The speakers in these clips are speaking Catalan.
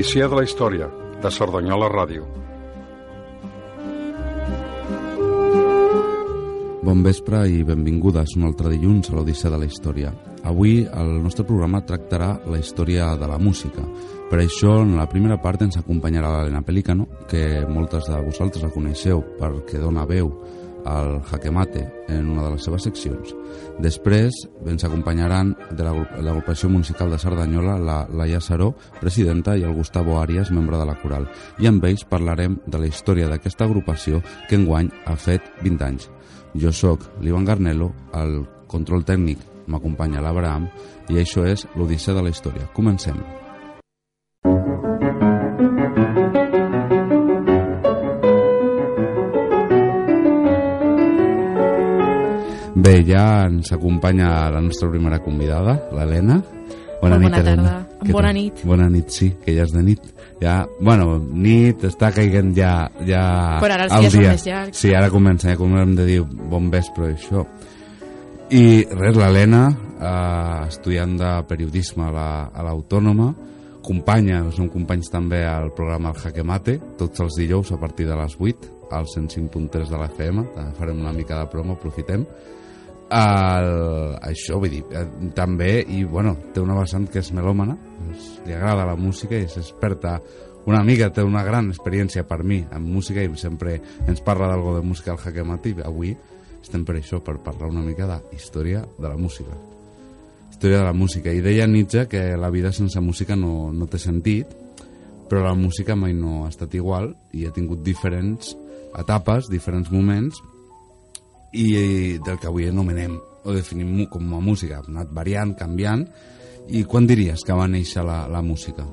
l'Odissea de la Història, de Cerdanyola Ràdio. Bon vespre i benvingudes un altre dilluns a l'Odissea de la Història. Avui el nostre programa tractarà la història de la música. Per això, en la primera part ens acompanyarà l'Helena Pelicano, que moltes de vosaltres la coneixeu perquè dona veu al Jaque Mate en una de les seves seccions. Després ens acompanyaran de l'agrupació musical de Cerdanyola la Laia Saró, presidenta, i el Gustavo Arias, membre de la coral. I amb ells parlarem de la història d'aquesta agrupació que enguany ha fet 20 anys. Jo sóc l'Ivan Garnelo, el control tècnic m'acompanya l'Abraham i això és l'Odissea de la Història. Comencem. Bé, ja ens acompanya la nostra primera convidada, l'Helena. Bona, nit, bona Helena. Tarda. Bona nit. Bona nit, sí, que ja és de nit. Ja, bueno, nit, està caiguent ja... ja Però ara els dies dia. són més llargs. Sí, ara comença, ja comencem de dir bon vespre i això. I res, l'Helena, eh, estudiant de periodisme a l'Autònoma, la, companya, som companys també al programa El Jaque Mate, tots els dijous a partir de les 8, al 105.3 de la FM, farem una mica de promo, aprofitem el, això, vull dir, eh, també, i bueno, té una vessant que és melòmana, doncs, li agrada la música i és experta una amiga, té una gran experiència per mi en música i sempre ens parla d'algo de música al Jaque Mati. Avui estem per això, per parlar una mica de història de la música. Història de la música. I deia Nietzsche que la vida sense música no, no té sentit, però la música mai no ha estat igual i ha tingut diferents etapes, diferents moments, i del que avui anomenem o definim com a música. Ha anat variant, canviant. I quan diries que va néixer la, la música?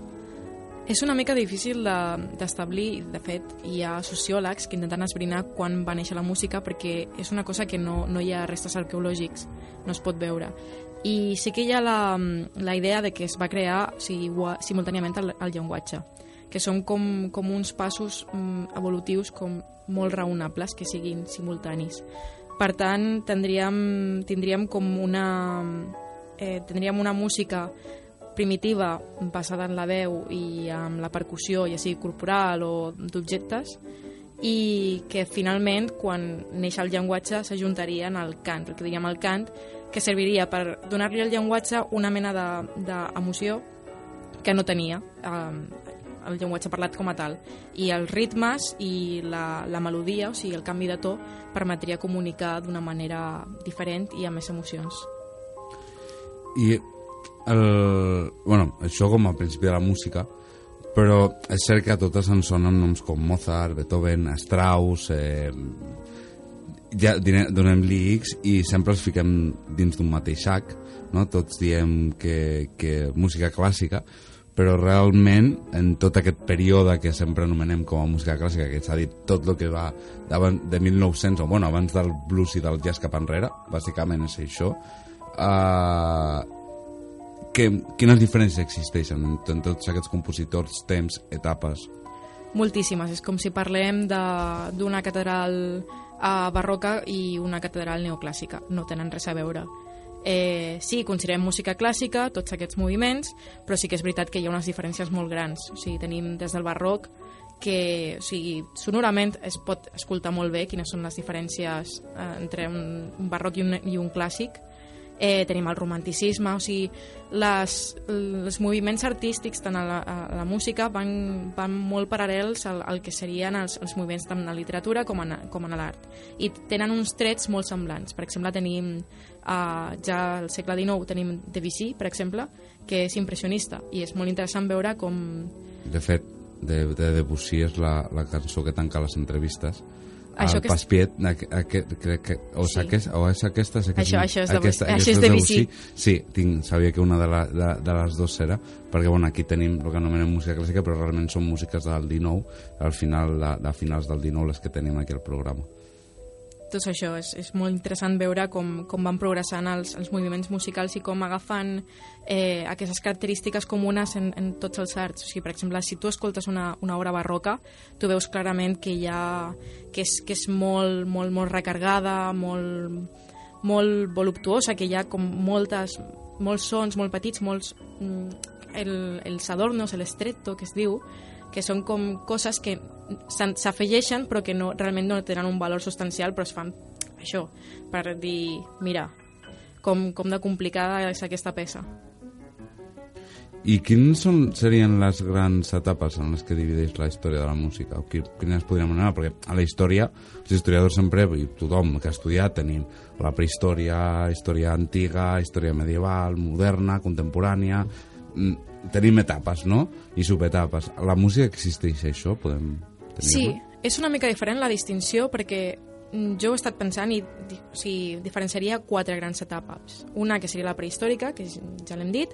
És una mica difícil d'establir, de, de fet, hi ha sociòlegs que intenten esbrinar quan va néixer la música perquè és una cosa que no, no hi ha restes arqueològics, no es pot veure. I sí que hi ha la, la idea de que es va crear o sigui, simultàniament el, el llenguatge, que són com, com uns passos mm, evolutius com molt raonables que siguin simultanis. Per tant, tindríem, tindríem com una... Eh, tindríem una música primitiva basada en la veu i amb la percussió, ja sigui corporal o d'objectes, i que finalment, quan neix el llenguatge, s'ajuntarien al cant, el que diríem el cant, que serviria per donar-li al llenguatge una mena d'emoció de, que no tenia. Eh, el llenguatge parlat com a tal. I els ritmes i la, la melodia, o sigui, el canvi de to, permetria comunicar d'una manera diferent i amb més emocions. I el, bueno, això com a principi de la música, però és cert que a totes ens sonen noms com Mozart, Beethoven, Strauss, eh, ja donem-li i sempre els fiquem dins d'un mateix sac, no? tots diem que, que música clàssica, però realment en tot aquest període que sempre anomenem com a música clàssica, que s'ha dit tot el que va de 1900, o bueno, abans del blues i del jazz cap enrere, bàsicament és això, uh, que, quines diferències existeixen en, en tots aquests compositors, temps, etapes? Moltíssimes. És com si parlem d'una catedral uh, barroca i una catedral neoclàssica. No tenen res a veure Eh, sí, considerem música clàssica, tots aquests moviments, però sí que és veritat que hi ha unes diferències molt grans. O sigui, tenim des del barroc que o sigui, sonorament es pot escoltar molt bé quines són les diferències eh, entre un, un barroc i un, i un clàssic, eh, tenim el romanticisme, o sigui, les, els moviments artístics tant a la, a la música van, van molt paral·lels al, al que serien els, els moviments tant en la literatura com en, com en l'art. I tenen uns trets molt semblants. Per exemple, tenim eh, ja al segle XIX tenim Debussy, per exemple, que és impressionista i és molt interessant veure com... De fet, de, de Debussy és la, la cançó que tanca les entrevistes això el que Paspiet, aquest, crec que, o, sí. aquest, o és aquesta, és aquesta, això, això és, aquesta, de, això és de bici. Sí, tinc, sabia que una de, la, de, de les dues era, perquè bueno, aquí tenim el que anomenem música clàssica, però realment són músiques del 19, al final de, de finals del 19 les que tenim aquí al programa tot això, és, és molt interessant veure com, com van progressant els, els moviments musicals i com agafant eh, aquestes característiques comunes en, en tots els arts. O sigui, per exemple, si tu escoltes una, una obra barroca, tu veus clarament que hi ha, que és, que és molt, molt, molt recargada, molt, molt voluptuosa, que hi ha com moltes molts sons molt petits, molts... Mm, el, els adornos, l'estretto, que es diu, que són com coses que s'afegeixen però que no, realment no tenen un valor substancial però es fan això, per dir mira, com, com de complicada és aquesta peça i quines són, serien les grans etapes en les que divideix la història de la música? O quines podríem anar? Perquè a la història, els historiadors sempre, i tothom que ha estudiat, tenim la prehistòria, història antiga, història medieval, moderna, contemporània... Mm, tenim etapes, no? I subetapes. La música existeix això? Podem tenir Sí, és una mica diferent la distinció perquè mm, jo he estat pensant i o sigui, diferenciaria quatre grans etapes. Una que seria la prehistòrica, que ja l'hem dit,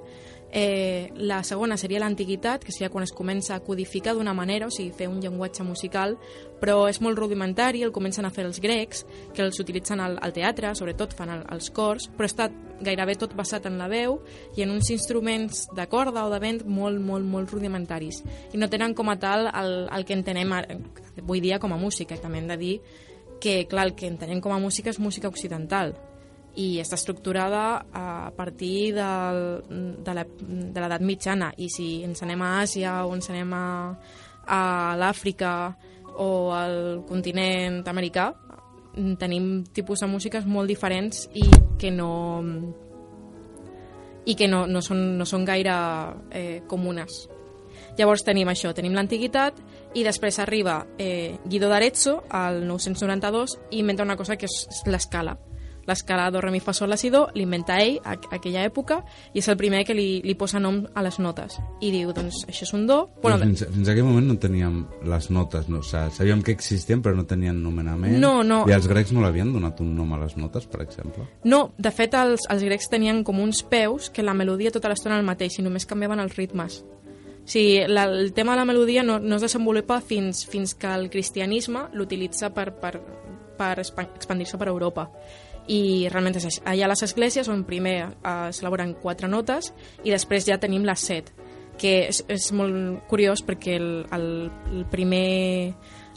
Eh, la segona seria l'antiguitat, que seria quan es comença a codificar d'una manera, o sigui, fer un llenguatge musical, però és molt rudimentari, el comencen a fer els grecs, que els utilitzen al, al teatre, sobretot fan el, els cors, però està gairebé tot basat en la veu i en uns instruments de corda o de vent molt, molt, molt rudimentaris. I no tenen com a tal el, el que entenem avui dia com a música, també hem de dir que, clar, el que entenem com a música és música occidental, i està estructurada a partir del, de l'edat mitjana i si ens anem a Àsia o ens anem a, a l'Àfrica o al continent americà tenim tipus de músiques molt diferents i que no i que no, no, són, no són gaire eh, comunes. Llavors tenim això, tenim l'antiguitat i després arriba eh, Guido d'Arezzo al 992 i inventa una cosa que és l'escala l'escala do, re, mi, fa, sol, la, si, do, l'inventa ell a, a aquella època i és el primer que li, li posa nom a les notes i diu, doncs això és un do bueno, fins, fins aquell moment no teníem les notes no? o sigui, sabíem que existien però no tenien nomenament no, no. i els grecs no l'havien donat un nom a les notes, per exemple no, de fet els, els grecs tenien com uns peus que la melodia tota l'estona el mateix i només canviaven els ritmes o sigui, la, el tema de la melodia no, no es desenvolupa fins, fins que el cristianisme l'utilitza per, per, per expandir-se per Europa. I realment és així. Allà a les esglésies on primer eh, s'elaboren quatre notes i després ja tenim les set que és, és molt curiós perquè el, el, el primer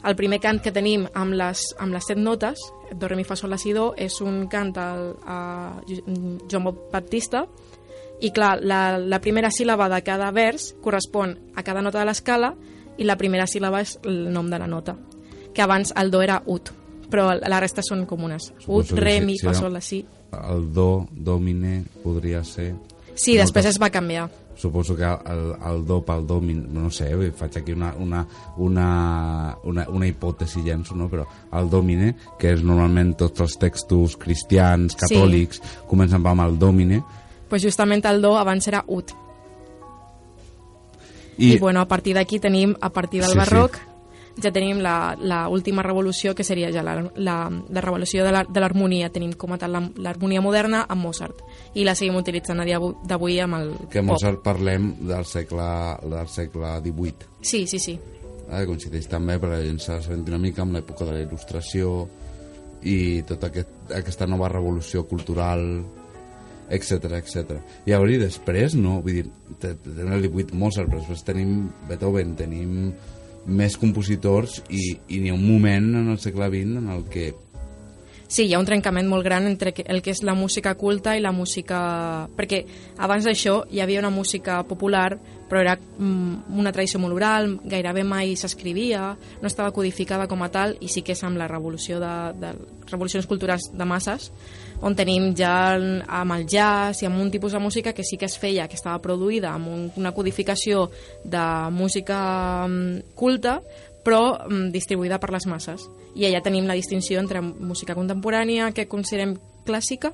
el primer cant que tenim amb les, amb les set notes, do, re, mi, fa, sol, la, si, do, és un cant al, a Joan Baptista, i clar, la, la primera síl·laba de cada vers correspon a cada nota de l'escala i la primera síl·laba és el nom de la nota, que abans el do era ut però la resta són comunes. Ut, re, mi, fa, sol, la, si. El do, domine, podria ser... Sí, moltes... després es va canviar. Suposo que el, el do pel do, no sé, faig aquí una, una, una, una, una hipòtesi llenço, no? però el domine, que és normalment tots els textos cristians, catòlics, sí. comencen amb el domine. Pues justament el do abans era ut. I, I bueno, a partir d'aquí tenim, a partir del sí, barroc, sí ja tenim la última revolució, que seria ja la, la, la revolució de l'harmonia. Tenim com a tal l'harmonia moderna amb Mozart. I la seguim utilitzant a dia d'avui amb el Que Mozart pop. parlem del segle, del segle XVIII. Sí, sí, sí. Eh, coincideix també gent s'ha una mica amb l'època de la il·lustració i tota aquest, aquesta nova revolució cultural etc etc. I a veure, després, no, vull dir, tenim el 18 Mozart, però després tenim Beethoven, tenim més compositors i, i n'hi ha un moment en el segle XX en el que Sí, hi ha un trencament molt gran entre el que és la música culta i la música... Perquè abans d'això hi havia una música popular, però era mm, una tradició molt oral, gairebé mai s'escrivia, no estava codificada com a tal, i sí que és amb la revolució de, de revolucions culturals de masses, on tenim ja amb el jazz i amb un tipus de música que sí que es feia, que estava produïda amb un, una codificació de música mm, culta, però mm, distribuïda per les masses. I allà tenim la distinció entre música contemporània, que considerem clàssica,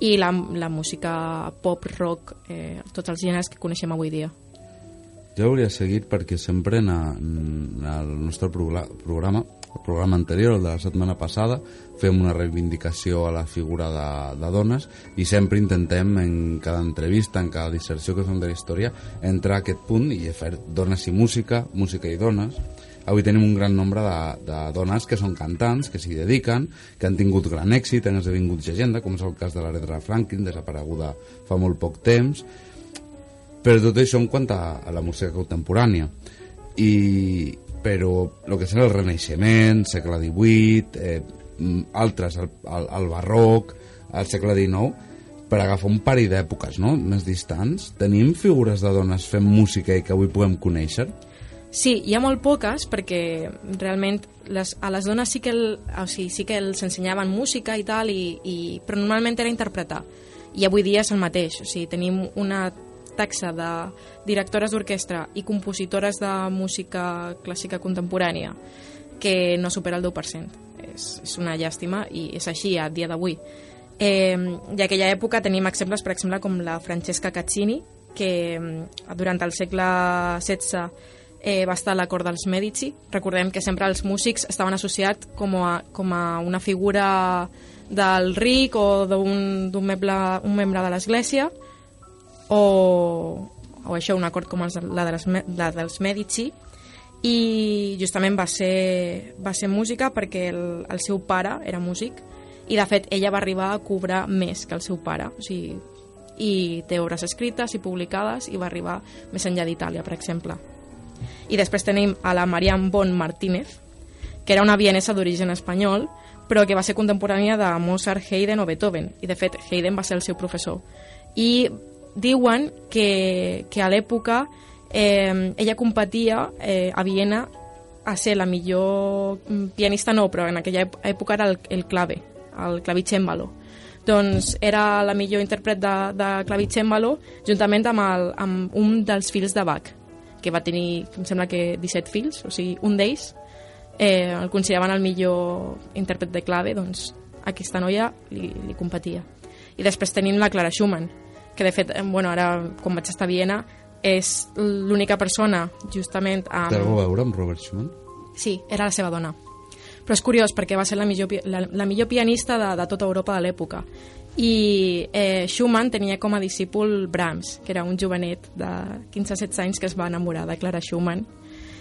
i la, la música pop, rock, eh, tots els gèneres que coneixem avui dia. Jo hauria seguit perquè sempre en, en el nostre programa el programa anterior, el de la setmana passada, fem una reivindicació a la figura de, de dones i sempre intentem en cada entrevista, en cada disserció que fem de la història, entrar a aquest punt i fer dones i música, música i dones. Avui tenim un gran nombre de, de dones que són cantants, que s'hi dediquen, que han tingut gran èxit, han esdevingut llegenda, com és el cas de l'Aretha Franklin, desapareguda fa molt poc temps, però tot això en quant a, a la música contemporània. I, però el que és el Renaixement, segle XVIII, eh, mm, altres, el, el, el barroc, al segle XIX, per agafar un parell d'èpoques no? més distants, tenim figures de dones fent música i que avui puguem conèixer? Sí, hi ha molt poques perquè realment les, a les dones sí que, el, o sigui, sí que els ensenyaven música i tal, i, i, però normalment era interpretar. I avui dia és el mateix, o sigui, tenim una taxa de directores d'orquestra i compositores de música clàssica contemporània que no supera el 10%. És, és una llàstima i és així a dia d'avui. Eh, I aquella època tenim exemples, per exemple, com la Francesca Caccini, que durant el segle XVI eh, va estar a la cort dels Medici. Recordem que sempre els músics estaven associats com a, com a una figura del ric o d'un membre, un membre de l'Església o, o això, un acord com els, la, de les, la dels Medici i justament va ser, va ser música perquè el, el seu pare era músic i de fet ella va arribar a cobrar més que el seu pare o sigui, i té obres escrites i publicades i va arribar més enllà d'Itàlia, per exemple. I després tenim a la Marianne Bon Martínez, que era una vienesa d'origen espanyol, però que va ser contemporània de Mozart, Haydn o Beethoven. I, de fet, Haydn va ser el seu professor. I diuen que, que a l'època eh, ella competia eh, a Viena a ser la millor pianista, no, però en aquella època era el, el clave, el clavicèmbalo. Doncs era la millor intèrpret de, de clavicèmbalo juntament amb, el, amb un dels fills de Bach que va tenir, em sembla que 17 fills, o sigui, un d'ells eh, el consideraven el millor intèrpret de clave, doncs aquesta noia li, li competia. I després tenim la Clara Schumann, que de fet, bueno, ara, quan vaig estar a Viena, és l'única persona, justament... Amb... Té alguna a veure amb Robert Schumann? Sí, era la seva dona. Però és curiós perquè va ser la millor, la, la millor pianista de, de tota Europa de l'època i eh, Schumann tenia com a discípul Brahms, que era un jovenet de 15-16 anys que es va enamorar de Clara Schumann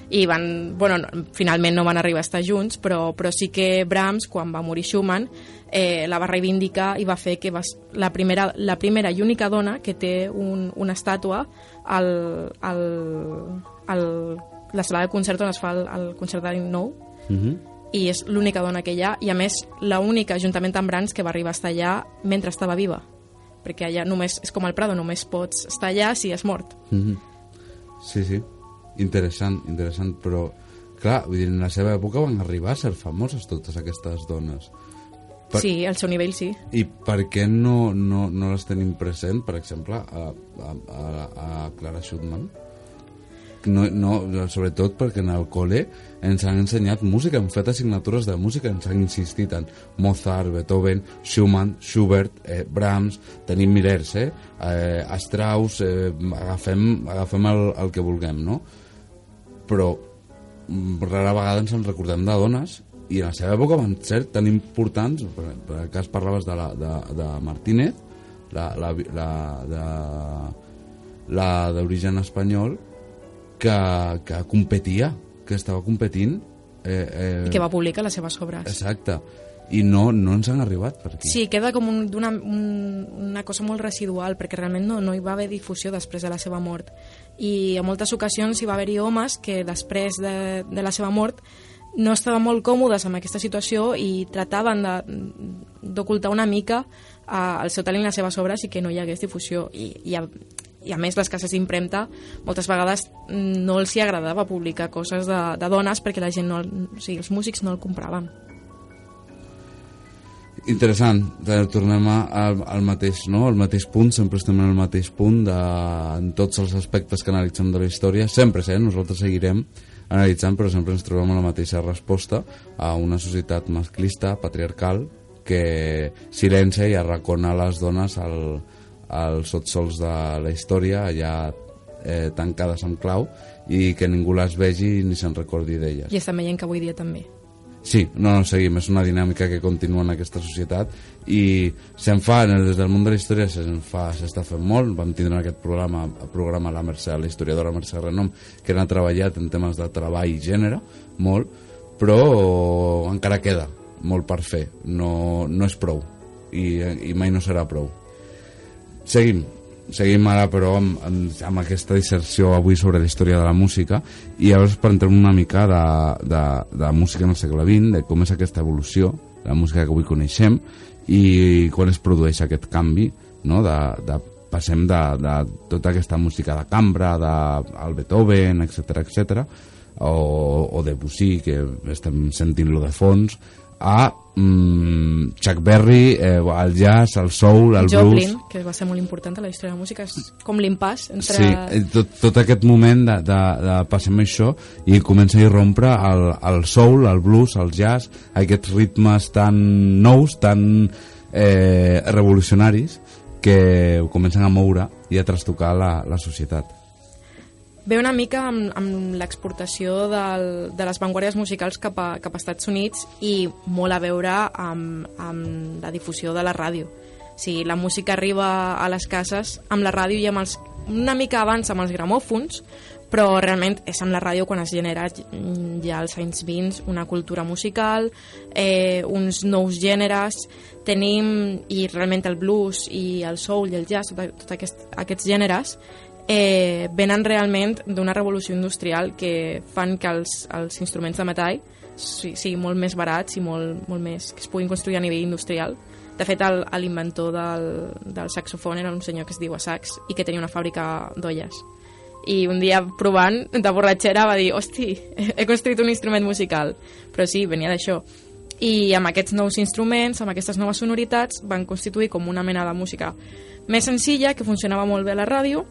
i van, bueno, no, finalment no van arribar a estar junts, però, però sí que Brahms, quan va morir Schumann, eh, la va reivindicar i va fer que va, la, primera, la primera i única dona que té un, una estàtua al, al, al, la sala de concert on es fa el, el concert de nou, uh mhm. -huh i és l'única dona que hi ha i a més l'única, juntament amb Brans, que va arribar a estar allà mentre estava viva perquè allà només, és com el Prado, només pots estar allà si has mort. Mm -hmm. Sí, sí, interessant, interessant, però clar, vull dir, en la seva època van arribar a ser famoses totes aquestes dones. Per... Sí, al seu nivell sí. I per què no, no, no les tenim present, per exemple, a, a, a, a Clara Schumann? no, no, sobretot perquè en el col·le ens han ensenyat música, hem fet assignatures de música, ens han insistit en Mozart, Beethoven, Schumann, Schubert, eh, Brahms, tenim milers, eh? eh Strauss, eh, agafem, agafem el, el que vulguem, no? Però mm, rara vegada ens en recordem de dones i en la seva època van ser tan importants, per, per el cas parlaves de, la, de, de Martínez, la, la, la, de, la d'origen espanyol, que, que competia, que estava competint. Eh, eh... I que va publicar les seves obres. Exacte. I no, no ens han arribat per aquí. Sí, queda com un, una, un, una cosa molt residual, perquè realment no, no hi va haver difusió després de la seva mort. I a moltes ocasions hi va haver-hi homes que després de, de la seva mort no estaven molt còmodes amb aquesta situació i trataven d'ocultar una mica eh, el seu talent i les seves obres i que no hi hagués difusió. I, i i a més les cases d'impremta moltes vegades no els hi agradava publicar coses de, de dones perquè la gent no, o sigui, els músics no el compraven Interessant, tornem al, al mateix, no? al mateix punt, sempre estem en el mateix punt de, en tots els aspectes que analitzem de la història, sempre, eh? nosaltres seguirem analitzant, però sempre ens trobem la mateixa resposta a una societat masclista, patriarcal, que silencia i arracona les dones al, als sotsols de la història allà eh, tancades amb clau i que ningú les vegi ni se'n recordi d'elles. I estem veient que avui dia també. Sí, no, no, seguim, és una dinàmica que continua en aquesta societat i se'n fa, des del món de la història se'n fa, s'està fent molt, vam tindre en aquest programa, programa la, Mercè, la historiadora Mercè Renom, que n'ha treballat en temes de treball i gènere, molt, però encara queda molt per fer, no, no és prou. I, i mai no serà prou. Seguim, seguim ara però amb, amb, amb aquesta disserció avui sobre la història de la música i llavors per entrar una mica de, de, de música en el segle XX, de com és aquesta evolució, la música que avui coneixem i quan es produeix aquest canvi no? de, de passem de, de tota aquesta música de cambra, de Beethoven, etc etc, o, o Debussy, que estem sentint-lo de fons, a mm, Chuck Berry, eh, el jazz, el soul, el Joplin, blues... que va ser molt important a la història de la música, és com l'impàs entre... Sí, eh, tot, tot aquest moment de, de, de passem això i comença a irrompre el, el soul, el blues, el jazz, aquests ritmes tan nous, tan eh, revolucionaris que comencen a moure i a trastocar la, la societat. Ve una mica amb, amb l'exportació de les vanguardies musicals cap a, cap a Estats Units i molt a veure amb, amb la difusió de la ràdio. O sigui, la música arriba a les cases amb la ràdio i amb els, una mica abans amb els gramòfons, però realment és amb la ràdio quan es genera ja als anys 20 una cultura musical, eh, uns nous gèneres, tenim, i realment el blues i el soul i el jazz, tots tot aquest, aquests gèneres, eh, venen realment d'una revolució industrial que fan que els, els instruments de metall si- siguin molt més barats i molt, molt més, que es puguin construir a nivell industrial. De fet, l'inventor del, del saxofon era un senyor que es diu Sax i que tenia una fàbrica d'olles. I un dia provant, de borratxera, va dir hosti, he construït un instrument musical. Però sí, venia d'això. I amb aquests nous instruments, amb aquestes noves sonoritats, van constituir com una mena de música més senzilla, que funcionava molt bé a la ràdio,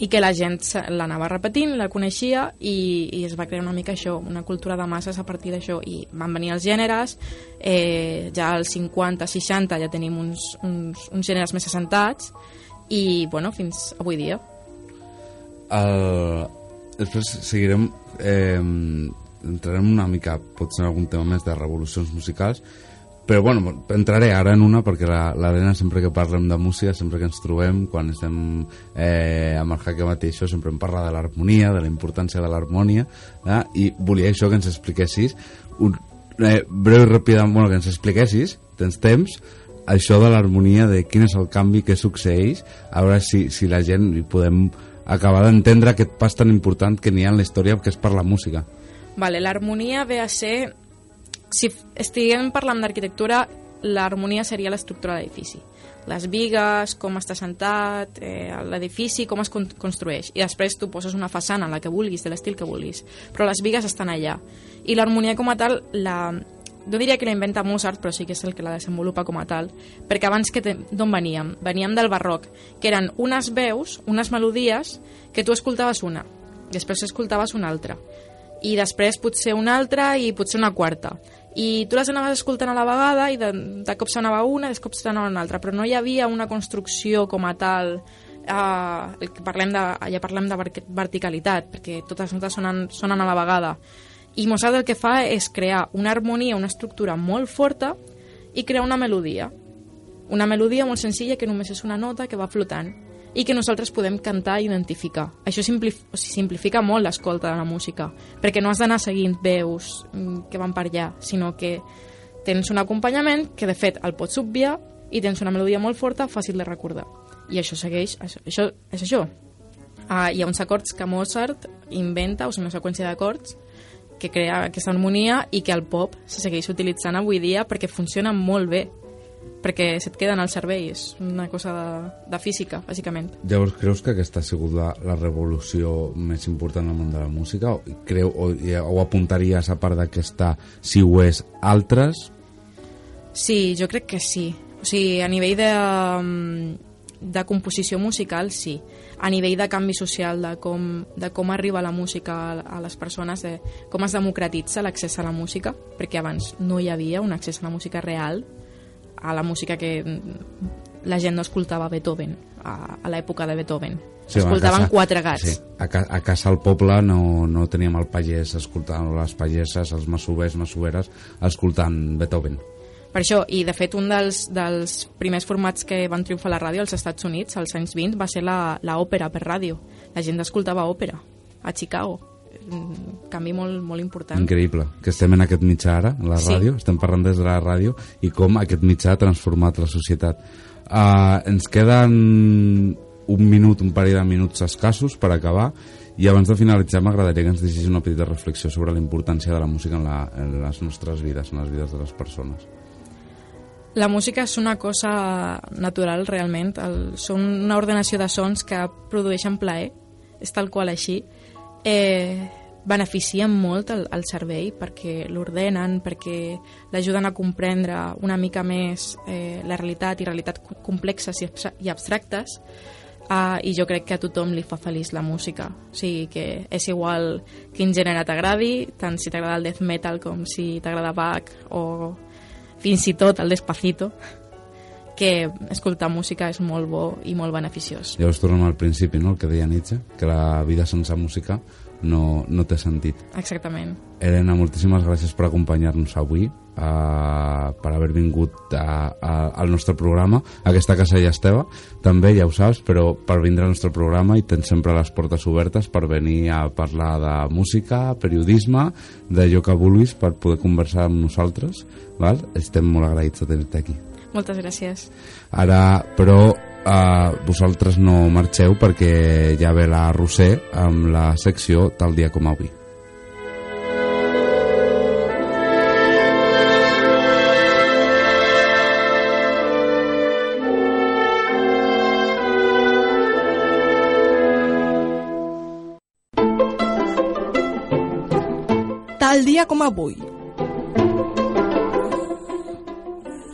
i que la gent l'anava repetint, la coneixia i, i es va crear una mica això, una cultura de masses a partir d'això. I van venir els gèneres eh, ja als 50, 60 ja tenim uns, uns, uns gèneres més assentats i bueno, fins avui dia. El... Després seguirem... Eh, entrarem una mica, potser en algun tema més de revolucions musicals, però bueno, entraré ara en una perquè l'Helena sempre que parlem de música, sempre que ens trobem, quan estem eh, amb el Jaque Mateixo, sempre em parla de l'harmonia, de la importància de l'harmonia, eh? i volia això que ens expliquessis un, eh, breu i ràpid, bueno, que ens expliquessis, tens temps, això de l'harmonia, de quin és el canvi que succeeix, a veure si, si la gent hi podem acabar d'entendre aquest pas tan important que n'hi ha en la història que és per la música. Vale, l'harmonia ve a ser... Si estiguem parlant d'arquitectura, l'harmonia seria l'estructura de l'edifici. Les vigues, com està sentat, eh, l'edifici, com es con construeix. I després tu poses una façana, la que vulguis, de l'estil que vulguis. Però les vigues estan allà. I l'harmonia com a tal, la, no diria que la inventa Mozart, però sí que és el que la desenvolupa com a tal, perquè abans que te- d'on veníem? Veníem del barroc, que eren unes veus, unes melodies, que tu escoltaves una, després escoltaves una altra, i després potser una altra i potser una quarta. I tu les anaves escoltant a la vegada i de, de cop s'anava una de cop s'anava una altra, però no hi havia una construcció com a tal eh, parlem de, ja parlem de ver- verticalitat, perquè totes les notes sonen, sonen a la vegada. I Mozart el que fa és crear una harmonia, una estructura molt forta i crear una melodia. Una melodia molt senzilla que només és una nota que va flotant i que nosaltres podem cantar i identificar. Això simplif simplifica molt l'escolta de la música, perquè no has d'anar seguint veus mm, que van per allà, sinó que tens un acompanyament que de fet el pots obviar i tens una melodia molt forta, fàcil de recordar. I això segueix, això, això és això. Uh, hi ha uns acords que Mozart inventa, o sigui, una seqüència d'acords, que crea aquesta harmonia i que el pop se segueix utilitzant avui dia perquè funciona molt bé perquè se't queden al cervell, és una cosa de, de física, bàsicament. Llavors, creus que aquesta ha sigut la, la revolució més important al món de la música? O, creu, o, o apuntaries a part d'aquesta, si ho és, altres? Sí, jo crec que sí. O sigui, a nivell de, mm, de composició musical, sí. A nivell de canvi social, de com, de com arriba la música a, a les persones, de com es democratitza l'accés a la música, perquè abans no hi havia un accés a la música real, a la música que la gent no escoltava Beethoven, a, a l'època de Beethoven. Sí, Escoltaven casa- quatre gats. Sí, a, ca, a casa al poble no, no teníem el pagès escoltant les pageses, els masovers, masoveres, escoltant Beethoven. Per això, i de fet un dels, dels primers formats que van triomfar a la ràdio als Estats Units, als anys 20, va ser la, la òpera per ràdio. La gent escoltava òpera a Chicago. Canvi molt, molt important. Increïble, que estem en aquest mitjà ara, la Sí. ràdio, estem parlant des de la ràdio i com aquest mitjà ha transformat la societat. Uh, ens queden un minut, un parell de minuts escassos per acabar i abans de finalitzar m'agradaria que ens deixis una petita reflexió sobre la importància de la música en, la, en les nostres vides, en les vides de les persones. La música és una cosa natural, realment. El, són una ordenació de sons que produeixen plaer, és tal qual així. Eh, beneficien molt el, el cervell perquè l'ordenen, perquè l'ajuden a comprendre una mica més eh, la realitat i realitat complexes i, abstractes. Uh, i jo crec que a tothom li fa feliç la música. O sigui que és igual quin gènere t'agradi tant si t'agrada el death metal com si t'agrada Bach o fins i tot el Despacito, que escoltar música és molt bo i molt beneficiós. Llavors tornem al principi, no?, el que deia Nietzsche, que la vida sense música no, no té sentit. Exactament. Helena, moltíssimes gràcies per acompanyar-nos avui, uh, per haver vingut a, a, al nostre programa. Aquesta casa ja esteva, també, ja ho saps, però per vindre al nostre programa i tens sempre les portes obertes per venir a parlar de música, periodisme, d'allò que vulguis per poder conversar amb nosaltres. Val? Estem molt agraïts de tenir-te aquí. Moltes gràcies. Ara, però, uh, vosaltres no marxeu perquè ja ve la Roser amb la secció tal dia com avui. Tal dia com avui.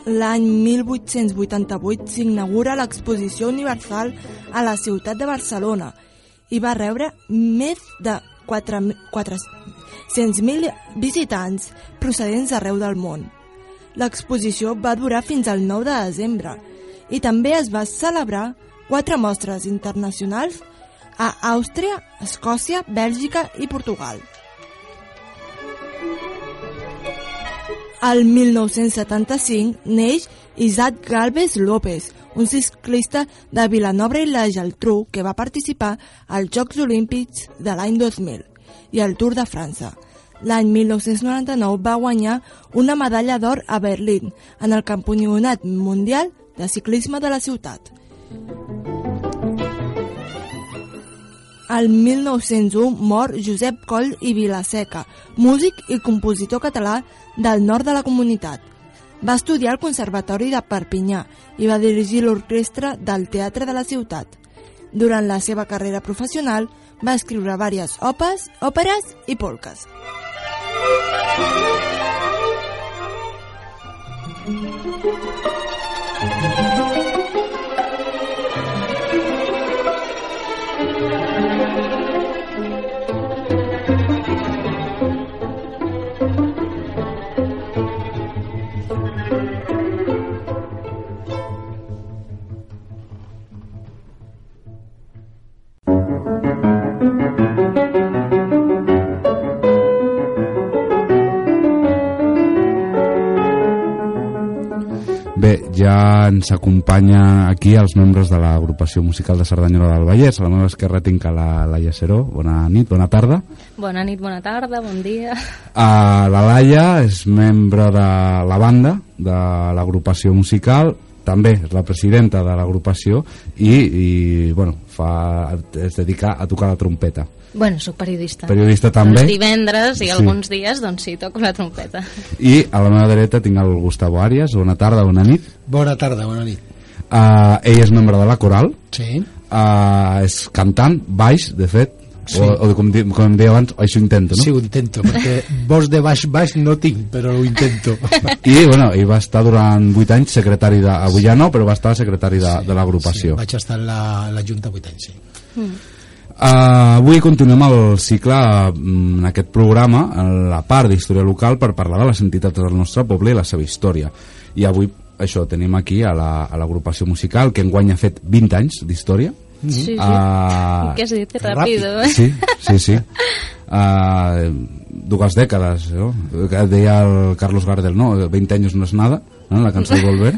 L'any 1888 s'inaugura l'Exposició Universal a la ciutat de Barcelona i va rebre més de 400.000 visitants procedents d'arreu del món. L'exposició va durar fins al 9 de desembre i també es va celebrar quatre mostres internacionals a Àustria, Escòcia, Bèlgica i Portugal. Al 1975 neix Isaac Galvez López, un ciclista de Vilanova i la Geltrú que va participar als Jocs Olímpics de l'any 2000 i al Tour de França. L'any 1999 va guanyar una medalla d'or a Berlín en el Campionat Mundial de Ciclisme de la ciutat. El 1901 mor Josep Coll i Vilaseca, músic i compositor català del nord de la comunitat. Va estudiar al Conservatori de Perpinyà i va dirigir l'orquestra del Teatre de la Ciutat. Durant la seva carrera professional va escriure diverses òperes, òperes i polques. Bé, ja ens acompanya aquí els membres de l'agrupació musical de Cerdanyola del Vallès. A la meva esquerra tinc a la Laia Seró. Bona nit, bona tarda. Bona nit, bona tarda, bon dia. Uh, la Laia és membre de la banda de l'agrupació musical, també és la presidenta de l'agrupació i, i bueno, fa, es dedica a tocar la trompeta. Bueno, sóc periodista. Periodista també. Els divendres i Sí. alguns dies, doncs sí, toco la trompeta. I a la meva dreta tinc el Gustavo Arias. Bona tarda, bona nit. Bona tarda, bona nit. Uh, ell és membre de la coral, Sí, uh, és cantant, baix, de fet, Sí. o, o com, di, com em deia abans, això intento, no? sí, ho intento, perquè vols de baix baix no tinc, però ho intento. I, bueno, ell va estar durant 8 anys secretari de... Avui ja no, però va estar secretari de, de Sí, l'agrupació. vaig estar en la, en la Junta 8 anys, sí. Uh, avui continuem el cicle mm, en aquest programa, en la part d'història local, per parlar de les entitats del nostre poble i la seva història. I avui, això, tenim aquí a la- a l'agrupació musical, que enguany ha fet 20 anys d'història. Sí, sí. Ah, Què has dit? Que Ràpid. ràpido, eh? Sí, sí, sí. Uh, dues dècades, no? Que deia el Carlos Gardel, no? 20 anys no és nada, no? la cançó de Volver.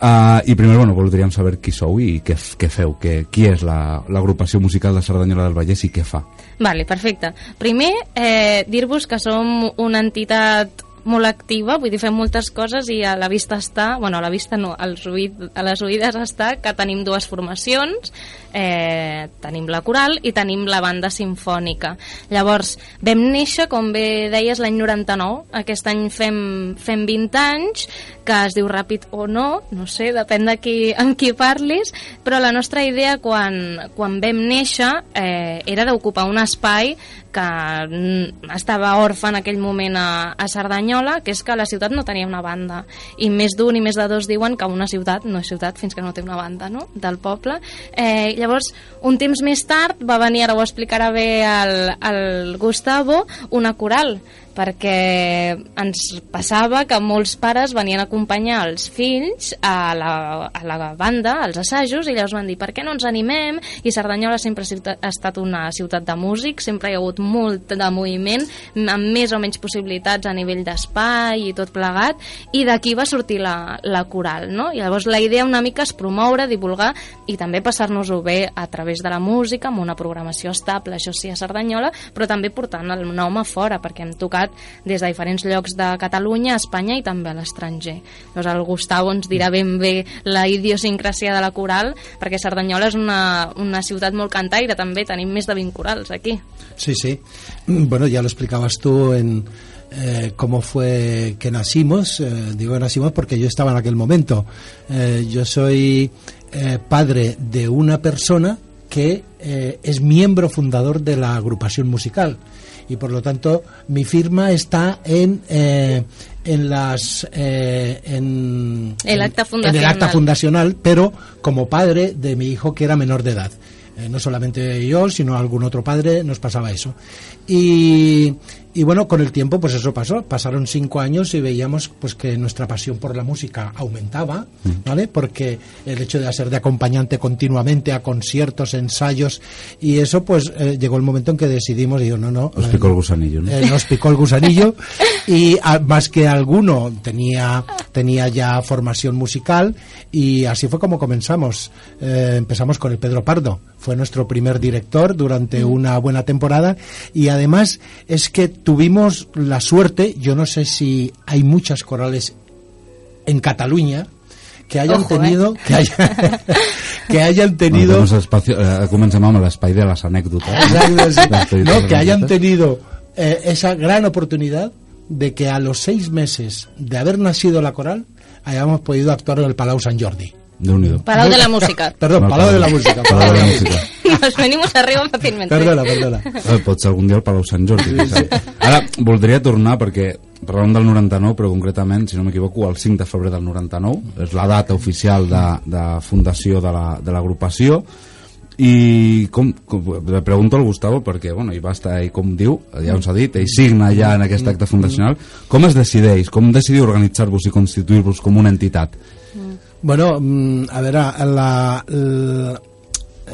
Uh, I primer, bueno, voldríem saber qui sou i què, què feu, que, qui és la- l'agrupació musical de Cerdanyola del Vallès i què fa. Vale, perfecte. Primer, eh, dir-vos que som una entitat molt activa, vull dir, fem moltes coses i a la vista està, bueno, a la vista no, als oïd, a les oïdes està que tenim dues formacions, eh, tenim la coral i tenim la banda sinfònica. Llavors, vam néixer, com bé deies, l'any 99, aquest any fem, fem 20 anys, que es diu ràpid o no, no sé, depèn de qui, amb qui parlis, però la nostra idea quan, quan vam néixer eh, era d'ocupar un espai que estava orfe en aquell moment a, a Cerdanyola, que és que la ciutat no tenia una banda. I més d'un i més de dos diuen que una ciutat no és ciutat fins que no té una banda no? del poble. Eh, llavors, un temps més tard va venir, ara ho explicarà bé el, el Gustavo, una coral perquè ens passava que molts pares venien a acompanyar els fills a la, a la banda, als assajos, i llavors van dir, per què no ens animem? I Cerdanyola sempre ha estat una ciutat de músics, sempre hi ha hagut molt de moviment, amb més o menys possibilitats a nivell d'espai i tot plegat, i d'aquí va sortir la, la coral, no? I llavors la idea una mica és promoure, divulgar i també passar-nos-ho bé a través de la música, amb una programació estable, això sí, a Cerdanyola, però també portant el nom a fora, perquè hem tocat des de diferents llocs de Catalunya, Espanya i també a l'estranger. Doncs el Gustavo ens dirà ben bé la idiosincràsia de la coral, perquè Cerdanyola és una, una ciutat molt cantaire, també tenim més de 20 corals aquí. Sí, sí. Bueno, ya lo explicabas tú en eh, cómo fue que nacimos. Eh, digo nacimos porque yo estaba en aquel momento. Eh, yo soy eh, padre de una persona que eh, es miembro fundador de la agrupación musical y por lo tanto mi firma está en eh, en las eh, en, El acta en- en el acta fundacional. fundacional pero como padre de mi hijo que era menor de edad Eh, no solamente yo sino algún otro padre nos pasaba eso. Y, y bueno con el tiempo pues eso pasó. Pasaron cinco años y veíamos pues que nuestra pasión por la música aumentaba vale porque el hecho de hacer de acompañante continuamente a conciertos ensayos y eso pues eh, llegó el momento en que decidimos digo no no Os eh, picó el gusanillo, ¿no? eh, nos picó el gusanillo. Y a- más que alguno tenía tenía ya formación musical y así fue como comenzamos Eh, empezamos con el Pedro Pardo fue nuestro primer director durante una buena temporada y además es que tuvimos la suerte yo no sé si hay muchas corales en Cataluña que hayan Ojo, eh. tenido que, haya- que hayan Bueno, tenido tenemos espacio, eh, comencem amb l'espai de les anècdotes. Exacto, sí. Las No, que hayan tenido eh, esa gran oportunidad de que a los seis meses de haber nacido la coral hayamos podido actuar en el Palau Sant Jordi. Déu-n'hi-do. Palau de la música. Perdón, No, Palau de la Música. Palau de la Música. Nos venimos arriba fàcilment. Perdona, perdona. Eh, pot ser algun dia al Palau Sant Jordi. sap. Ara, voldria tornar perquè parlàvem del 99, però concretament, si no m'equivoco, el 5 de febrer del 99, és la data oficial de, de fundació de la- de l'agrupació, i com, com, le pregunto al Gustavo perquè bueno, ell va estar, ell com diu ja ens ha dit, ell signa ja en aquest acte fundacional. Com es decideix, com decidiu organitzar-vos i constituir-vos com una entitat? Bueno, mm, a ver, a- la, la-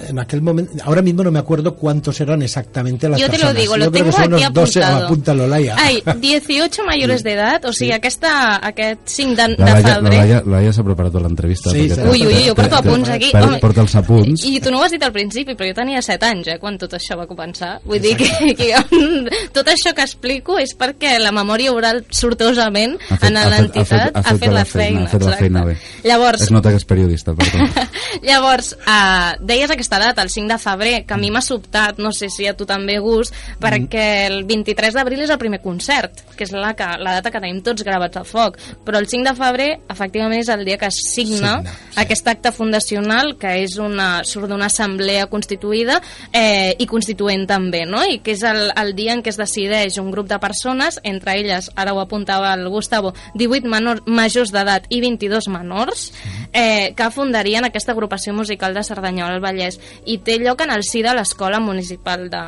en aquel momento, ahora mismo no me acuerdo cuántos eran exactamente las Yo te lo personas. digo, Yo lo creo tengo que son aquí unos 12, apuntado. apúntalo, Laia. Ai, 18 mayores d'edat, o sigui, aquesta, aquest 5 de, la de Laia, la febrer... Laia, la Laia s'ha preparat l'entrevista Sí, perquè sí. té- Ui, ui, ui, jo porto té- té- apunts aquí. per- Home, porta els apunts I tu no ho has dit al principi, però jo tenia 7 anys, eh, quan tot això va començar. Vull dir que, que tot això que explico és perquè la memòria oral sortosament Ha fet- en ha fet- l'entitat ha fet- ha fet la la feina, feina. ha fet la exacte. feina bé. Llavors, es nota que és periodista per tant. Llavors, uh, deies aquesta data, el 5 de febrer, que a mi m'ha sobtat, no sé si a tu també gust, perquè el 23 d'abril és el primer concert, que és la, que, la data que tenim tots gravats a foc. Però el 5 de febrer, efectivament, és el dia que es signa, Signa, sí. aquest acte fundacional, que és una, surt d'una assemblea constituïda eh, i constituent també, no? I que és el, el dia en què es decideix un grup de persones, entre elles, ara ho apuntava el Gustavo, 18 menor, majors d'edat i 22 menors, eh, que fundarien aquesta agrupació musical de Cerdanyola al Vallès i té lloc en el si de l'Escola Municipal de,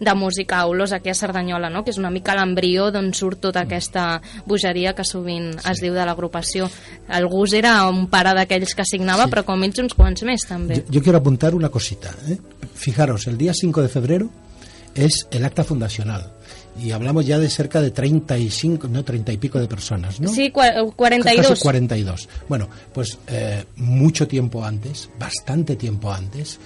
de Música Aulos aquí a Cerdanyola, no? que és una mica l'embrió d'on surt tota aquesta bogeria que sovint es diu de l'agrupació. El Gus era un pare d'aquells que signava, Sí. però com ells uns quants més també. Yo, yo quiero apuntar una cosita. ¿eh? Fijaros, el día 5 de febrero es el acta fundacional. Y hablamos ya de cerca de 35, no, 30 y pico de personas, ¿no? Sí, cua- 42. Casi 42. Bueno, pues eh, mucho tiempo antes, bastante tiempo antes,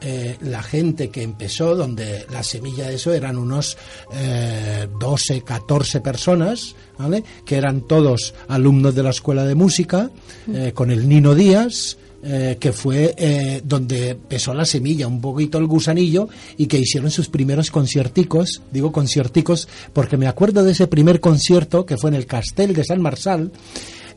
eh, la gente que empezó, donde la semilla de eso eran unos eh, 12, 14 personas, ¿vale? que eran todos alumnos de la Escuela de Música, eh, con el Nino Díaz, eh, que fue eh, donde pesó la semilla, un poquito el gusanillo, y que hicieron sus primeros concierticos, digo concierticos, porque me acuerdo de ese primer concierto que fue en el Castel de San Marsal,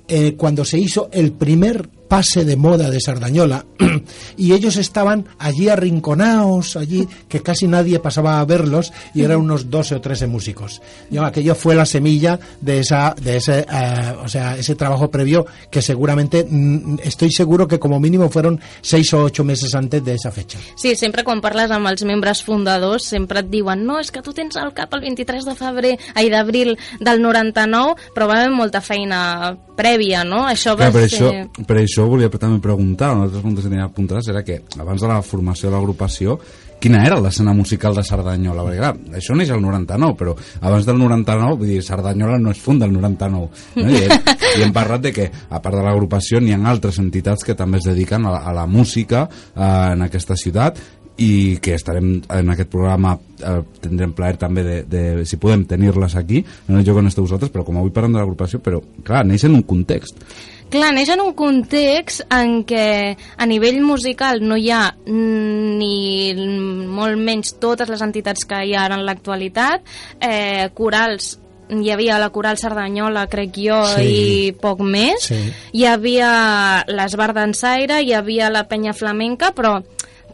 eh, cuando se hizo el primer pase de moda de Sardañola y ellos estaban allí arrinconados, allí que casi nadie pasaba a verlos y eran unos 12 o 13 músicos. Yo, aquello fue la semilla de esa de ese eh, o sea, ese trabajo previo que seguramente mm, estoy seguro que como mínimo fueron 6 o 8 meses antes de esa fecha. Sí, sempre quan parles amb els membres fundadors sempre et diuen no, és que tu tens al cap el 23 de febrer, ai, d'abril del 99, però va haver molta feina prèvia, no? Això va Clar, per, ser... això, per això volia també preguntar, una altra preguntes que tenia apuntades era que abans de la formació de l'agrupació quina era l'escena musical de Cerdanyola? Perquè clar, això neix al 99, però abans del 99, vull dir, Cerdanyola no es funda el 99. No? I, hem, I hem parlat de que, a part de l'agrupació, n'hi ha altres entitats que també es dediquen a, la- a la música eh, en aquesta ciutat i que estarem en aquest programa eh, tindrem plaer també de, de si podem tenir-les aquí el joc on esteu vosaltres, però com avui parlem de l'agrupació però clar, neix en un context Clar, neix en un context en què a nivell musical no hi ha ni molt menys totes les entitats que hi ha ara en l'actualitat, eh, corals hi havia la Coral Cerdanyola, crec jo, Sí. i poc més. Sí. Hi havia l'Esbar d'Ensaire, hi havia la Penya Flamenca, però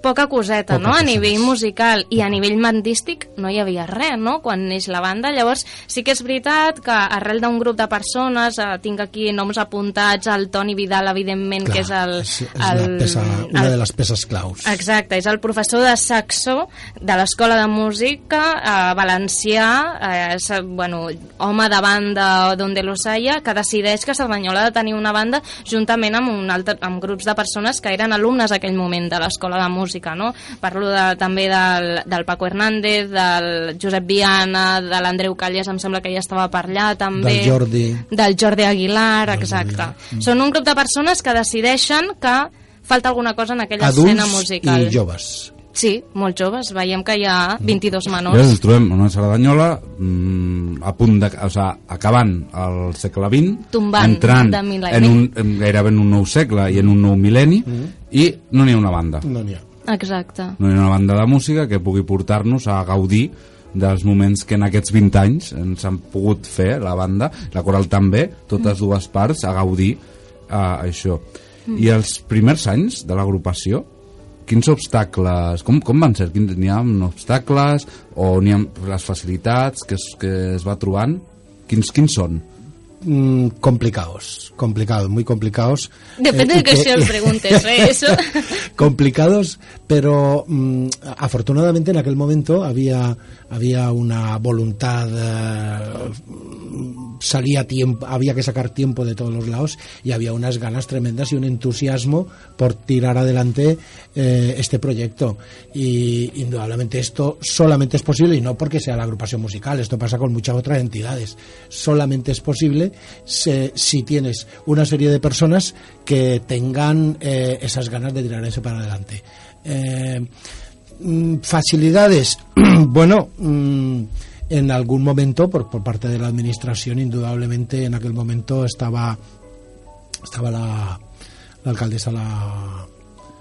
poca coseta, Poca no? A nivell musical i a nivell bandístic no hi havia res, no? Quan neix la banda. Llavors, sí que és veritat que arrel d'un grup de persones, eh, tinc aquí noms apuntats, el Toni Vidal, evidentment, que és el... és, és el, la peça, una el- de les peces claus. Exacte, és el professor de saxo de l'Escola de Música eh, valencià, eh, és, bueno, home de banda d'Onde los haya, que decideix que Cerdanyola ha de tenir una banda juntament amb, un altre, amb grups de persones que eren alumnes aquell moment de l'Escola de Música, no? Parlo de, també del, del Paco Hernández, del Josep Viana, de l'Andreu Calles, em sembla que ja estava per allà també. Del Jordi. Del Jordi Aguilar, exacte. Són un grup de persones que decideixen que falta alguna cosa en aquella escena Adults musical. i joves. Sí, molt joves. Veiem que hi ha 22 Llavors menors. ens trobem en una Cerdanyola mm, a punt de, o sigui, acabant el segle XX, Tombant entrant en un, en gairebé en un nou segle i en un nou mil·lenni i no n'hi ha una banda. No n'hi ha. Exacte. No hi ha una banda de música que pugui portar-nos a gaudir dels moments que en aquests 20 anys ens han pogut fer la banda, la coral també, totes dues parts, a gaudir a això. I els primers anys de l'agrupació, quins obstacles, com, com van ser? N'hi ha obstacles o n'hi ha les facilitats que es, que es va trobant? Quins, quins són? Mm, complicados, complicados, muy complicados. Depende Eh, de que si os preguntes, ¿eh? Eso. complicados, pero mm, afortunadamente en aquel momento había había una voluntad eh, salía tiempo había que sacar tiempo de todos los lados y había unas ganas tremendas y un entusiasmo por tirar adelante eh, este proyecto y indudablemente esto solamente es posible y no porque sea la agrupación musical esto pasa con muchas otras entidades solamente es posible se- si tienes una serie de personas que tengan eh, esas ganas de tirar eso para adelante. Eh, mm, facilidades. Bueno mm, en algún momento por, por parte de la administración indudablemente en aquel momento estaba estaba la, la alcaldesa la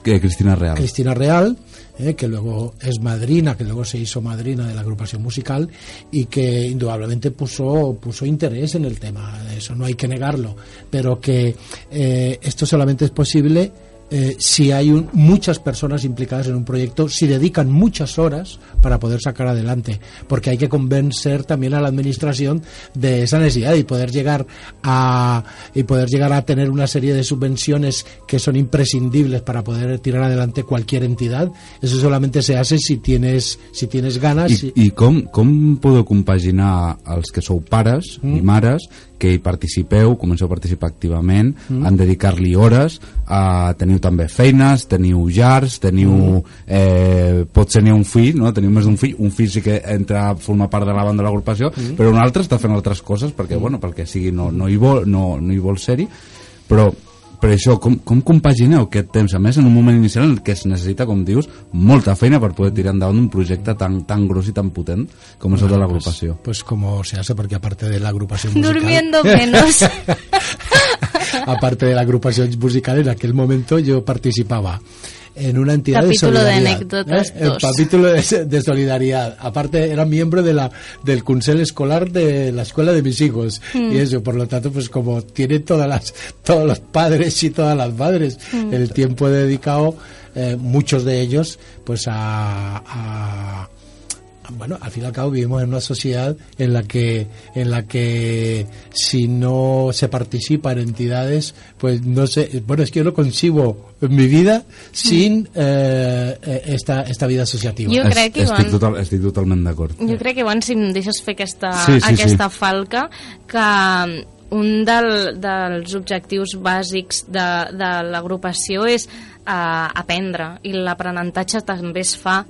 Cristina Real. Cristina Real, eh, que luego es madrina, que luego se hizo madrina de la agrupación musical y que indudablemente puso, puso interés en el tema, eso no hay que negarlo, pero que eh, esto solamente es posible eh, si hay un- muchas personas implicadas en un proyecto, si dedican muchas horas para poder sacar adelante, porque hay que convencer también a la administración de esa necesidad y poder llegar a y poder llegar a tener una serie de subvenciones que son imprescindibles para poder tirar adelante cualquier entidad. Eso solamente se hace si tienes si tienes ganas. I, i- i com, com podeu compaginar els que sou pares mm. i mares que hi participeu, comenceu a participar activament, mm. en dedicar-li hores, a, teniu també feines, teniu llars, teniu... Mm. Eh, potser n'hi ha un fill, no? teniu més d'un fill, un fill sí que entra a formar part de la banda de l'agrupació, mm. però un altre està fent altres coses perquè, mm. bueno, perquè sigui no, no, hi vol, no, no hi vol ser-hi, però per això, com, com compagineu aquest temps? A més, en un moment inicial en què es necessita, com dius, molta feina per poder tirar endavant un projecte tan, tan gros i tan potent com és el de l'agrupació. Pues, pues como se hace, porque aparte de la agrupación musical... Durmiendo menos. aparte de la agrupación musical, en aquel momento yo participaba en una entidad Capítulo de de solidaridad. anécdotas El dos. capítulo de, de solidaridad. Aparte, era miembro de la, del Consell Escolar de la escuela de mis hijos. Mm. Y eso, por lo tanto, pues como tiene todas las, todos los padres y todas las madres Mm. el tiempo dedicado, eh, muchos de ellos, pues a, a bueno, al fin y al cabo vivimos en una sociedad en la que en la que si no se participa en entidades, pues no sé, bueno, es que yo no concibo mi vida sin eh, eh, esta, esta vida asociativa. Jo crec que estic, Ivan- total, estic totalment d'acord. Jo crec que abans, si em deixes fer aquesta, Sí, sí, aquesta sí. falca, que un del, dels objectius bàsics de, de l'agrupació és eh, aprendre, i l'aprenentatge també es fa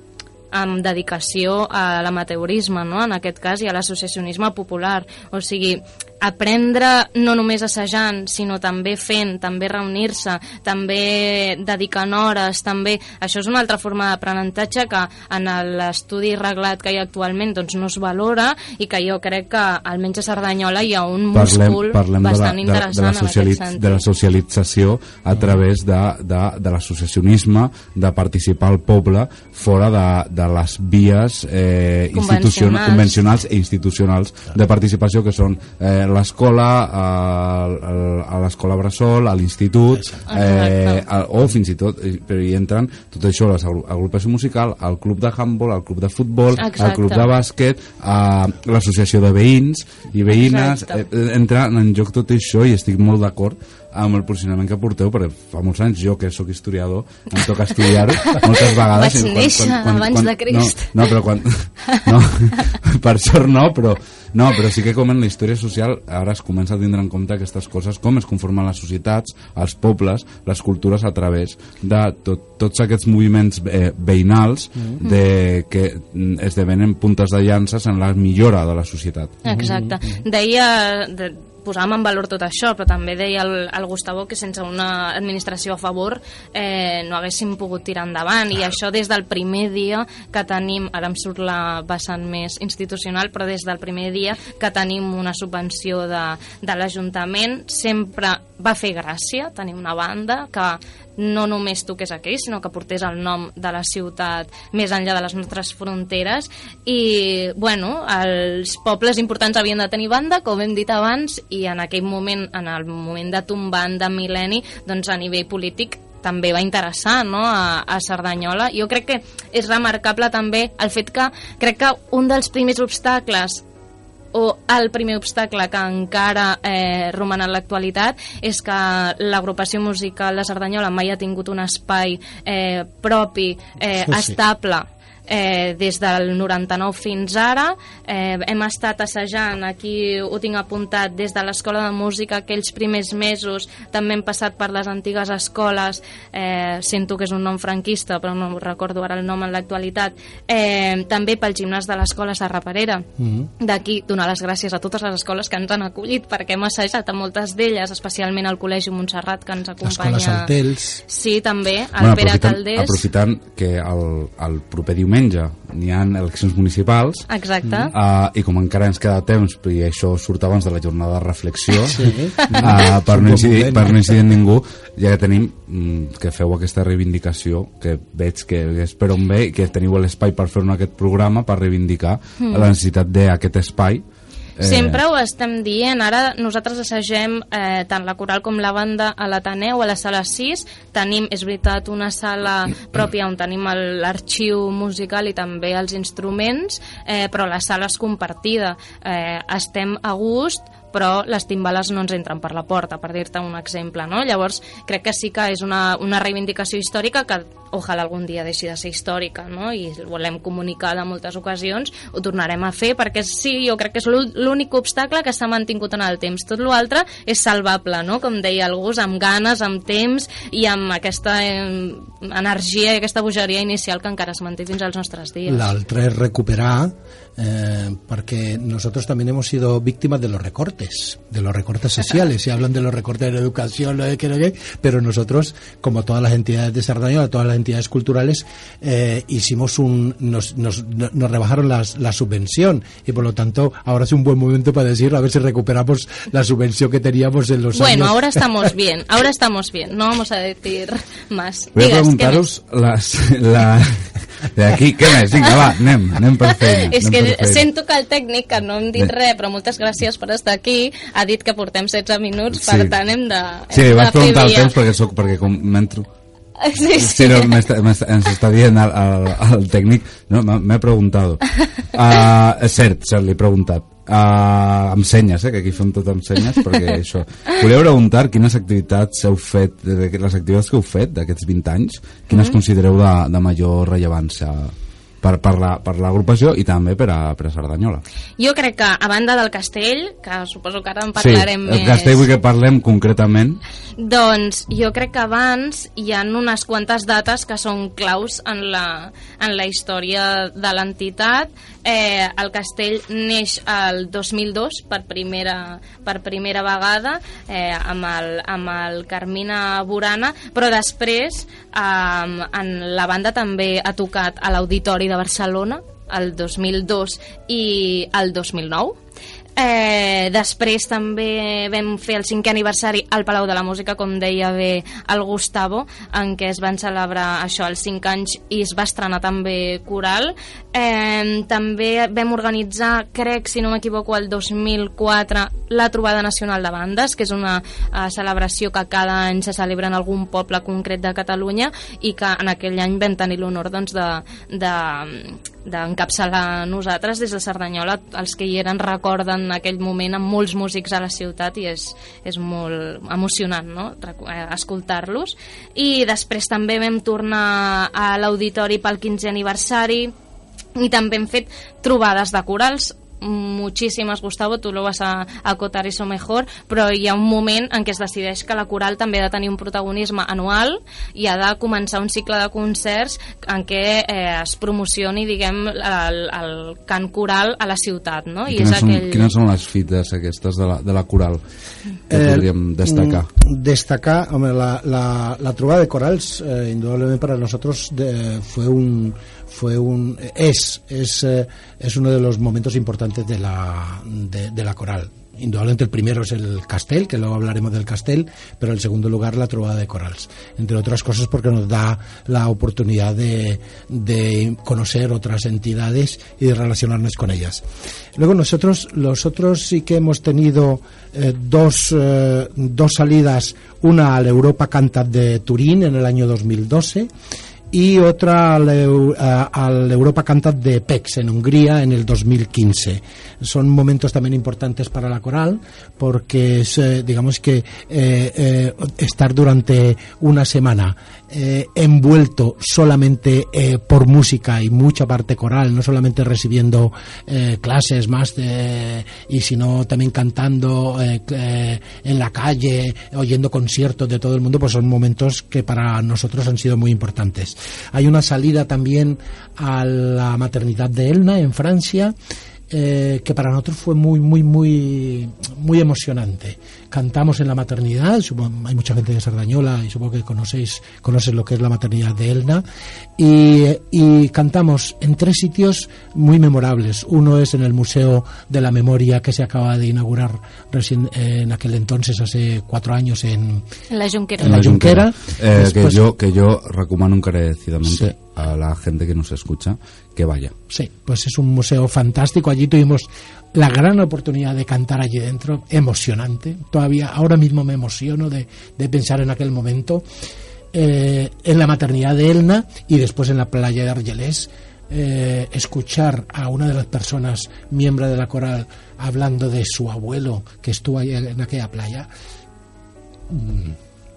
amb dedicació a l'amateurisme, no? en aquest cas, i a l'associacionisme popular. O sigui, aprendre no només assajant, sinó també fent, també reunir-se, també dedicant hores, també... Això és una altra forma d'aprenentatge que en l'estudi reglat que hi ha actualment doncs no es valora i que jo crec que almenys a Cerdanyola hi ha un múscul parlem de la, bastant de, de, interessant la en socialit, aquest sentit. de la socialització a través de, de, de l'associacionisme, de participar al poble fora de, de les vies eh, institucion- Convencionals. convencionals i institucionals de participació que són eh, l'escola, eh, el- a l'escola Bressol, a l'institut, eh, Exacte. a- o fins i tot, eh, però hi entren tot això, la agrupació musical, el club de handball, el club de futbol, el Exacte. club de bàsquet, a l'associació de veïns i veïnes, Exacte. eh, entra en joc tot això i estic molt d'acord amb el posicionament que porteu, perquè fa molts anys jo, que sóc historiador, em toca estudiar-ho moltes vegades. Vaig néixer abans de Crist. No, no, però quan... No, per sort no, però, no, però sí que com en la història social ara es comença a tindre en compte aquestes coses, com es conformen les societats, els pobles, les cultures a través de tot, tots aquests moviments eh, veïnals de, que mm, esdevenen puntes de llances en la millora de la societat. Exacte. Deia, de, posàvem en valor tot això, però també deia el, el Gustavo que sense una administració a favor eh, no haguéssim pogut tirar endavant. I això des del primer dia que tenim, ara em surt la vessant més institucional, però des del primer dia que tenim una subvenció de, de l'Ajuntament sempre va fer gràcia tenir una banda que no només toqués aquell, sinó que portés el nom de la ciutat més enllà de les nostres fronteres i, bueno, els pobles importants havien de tenir banda, com hem dit abans, i en aquell moment, en el moment de tombant de mil·lenni, doncs a nivell polític també va interessar no? a, a Cerdanyola. Jo crec que és remarcable també el fet que crec que un dels primers obstacles o el primer obstacle que encara eh, roman en l'actualitat és que l'agrupació musical de Cerdanyola mai ha tingut un espai eh, propi, eh, Sí, sí. estable, eh, des del 99 fins ara. Eh, hem estat assajant, aquí ho tinc apuntat, des de l'Escola de Música, aquells primers mesos, també hem passat per les antigues escoles, eh, sento que és un nom franquista, però no recordo ara el nom en l'actualitat, eh, també pel gimnàs de l'Escola Serraperera. Mhm. D'aquí, donar les gràcies a totes les escoles que ens han acollit, perquè hem assajat a moltes d'elles, especialment al Col·legi Montserrat, que ens acompanya... L'escola Saltels. Sí, també, el Pere aprofitant, Caldés. aprofitant que el, el proper diumenge n'hi ha eleccions municipals. Exacte. Uh, i com encara ens queda temps i això surt abans de la jornada de reflexió Sí. uh, per, no incidir, per no incidir en ningú ja que tenim mm, que feu aquesta reivindicació que veig que és per on ve i que teniu l'espai per fer aquest programa per reivindicar la necessitat d'aquest espai eh, Sempre ho estem dient. Ara nosaltres assagem eh, tant la coral com la banda a l'Ateneu, a la sala 6. Tenim, és veritat, una sala pròpia on tenim l'arxiu musical i també els instruments, eh, però la sala és compartida. Eh, estem a gust, però les timbales no ens entren per la porta, per dir-te un exemple, no? Llavors, crec que sí que és una, una reivindicació històrica que ojalà algun dia deixi de ser històrica, no? I volem comunicar de moltes ocasions, ho tornarem a fer, perquè sí, jo crec que és l'ú- l'únic obstacle que s'ha mantingut en el temps. Tot l'altre és salvable, no? Com deia Gus, amb ganes, amb temps i amb aquesta eh, energia i aquesta bogeria inicial que encara es manté fins als nostres dies. La otra es recuperar, eh, porque nosotros también hemos sido víctimas de los recortes. de los recortes sociales, y hablan de los recortes de educación, lo de que, lo que, pero nosotros, como todas las entidades de Sardañola, todas las entidades culturales, eh, hicimos un, nos, nos, nos rebajaron las, la subvención, y por lo tanto, ahora es un buen momento para decir, a ver si recuperamos la subvención que teníamos en los Bueno, años. ahora estamos bien, ahora estamos bien, no vamos a decir más. Voy a preguntar-vos les, la... de aquí, què més? Vinga, va, anem, anem per feina. És anem que per feina. sento que el tècnic, que no hem dit Bé. res, però moltes gràcies per estar aquí, ha dit que portem 16 minuts, Sí. per tant hem de, hem Sí, de vaig preguntar el temps perquè, soc, perquè com m'entro... Sí, sí. Sí, no, m'està- m'està- ens està dient el, el, el tècnic, no, m'he preguntat. Uh, és cert, cert, li he preguntat. Uh, amb senyes, eh, que aquí fem tot amb senyes, perquè això... Volia preguntar quines activitats heu fet, les activitats que heu fet d'aquests 20 anys, quines considereu de, de major rellevància per, per la- per l'agrupació i també per a, per a Cerdanyola. Jo crec que, a banda del castell, que suposo que ara en parlarem sí, el més... castell vull que parlem concretament. Doncs jo crec que abans hi ha unes quantes dates que són claus en la, en la història de l'entitat. Eh, el castell neix el 2002 per primera, per primera vegada eh, amb, el, amb el Carmina Burana, però després eh, en la banda també ha tocat a l'Auditori de Barcelona el 2002 i el 2009 Eh, després també vam fer el cinquè aniversari al Palau de la Música, com deia bé el Gustavo, en què es van celebrar això els 5 anys i es va estrenar també coral. Eh, també vam organitzar, crec, si no m'equivoco, el 2004, la Trobada Nacional de Bandes, que és una eh, celebració que cada any se celebra en algun poble concret de Catalunya i que en aquell any vam tenir l'honor doncs, de, de, d'encapçalar nosaltres des de Cerdanyola els que hi eren recorden aquell moment amb molts músics a la ciutat i és, és molt emocionant no? Eh, escoltar-los i després també vam tornar a l'auditori pel 15è aniversari i també hem fet trobades de corals muchísimes, Gustavo, tu lo vas a acotar eso mejor, però hi ha un moment en què es decideix que la coral també ha de tenir un protagonisme anual i ha de començar un cicle de concerts en què eh, es promocioni, diguem, el, el cant coral a la ciutat, no? I quines, és són, aquell... quines són les fites aquestes de la, de la coral que Eh, podríem destacar? mm, Destacar, hombre, la, la, la trobada de corals, eh, indudablemente para nosotros de- fue un fue un es es eh, es uno de los momentos importantes de la de, la coral. Indudablemente el primero es el castel, que luego hablaremos del castel, pero en segundo lugar la trobada de corals. Entre otras cosas porque nos da la oportunidad de, de conocer otras entidades y de relacionarnos con ellas. Luego nosotros, los otros sí que hemos tenido eh, dos, eh, dos salidas, una al Europa Cantat de Turín en el año 2012 y otra al, Europa Cantat de PEX en Hungría en el 2015. Son momentos también importantes para la coral porque eh, digamos que eh, eh, estar durante una semana eh, envuelto solamente por música y mucha parte coral, no solamente recibiendo clases más y sino también cantando en la calle, oyendo conciertos de todo el mundo, pues son momentos que para nosotros han sido muy importantes. Hay una salida también a la maternidad de Elna en Francia eh, que para nosotros fue muy, muy, muy, muy emocionante. Cantamos en la maternidad, supongo- hay mucha gente de Sardañola y supongo que conocéis, conocéis lo que es la maternidad de Elna, y, y cantamos en tres sitios muy memorables. Uno es en el Museo de la Memoria que se acaba de inaugurar recién, eh, en aquel entonces, hace cuatro años, en, En la Junquera. en la Junquera. Eh, Después- que, yo, que yo recomiendo encarecidamente a la gente que nos escucha que vaya. Sí, pues es un museo fantástico. Allí tuvimos la gran oportunidad de cantar allí dentro, emocionante. Todavía, ahora mismo me emociono de, de pensar en aquel momento. Eh, en la maternidad de Elna y después en la playa de Argelés. eh, escuchar a una de las personas miembro de la coral hablando de su abuelo que estuvo ahí en aquella playa mm,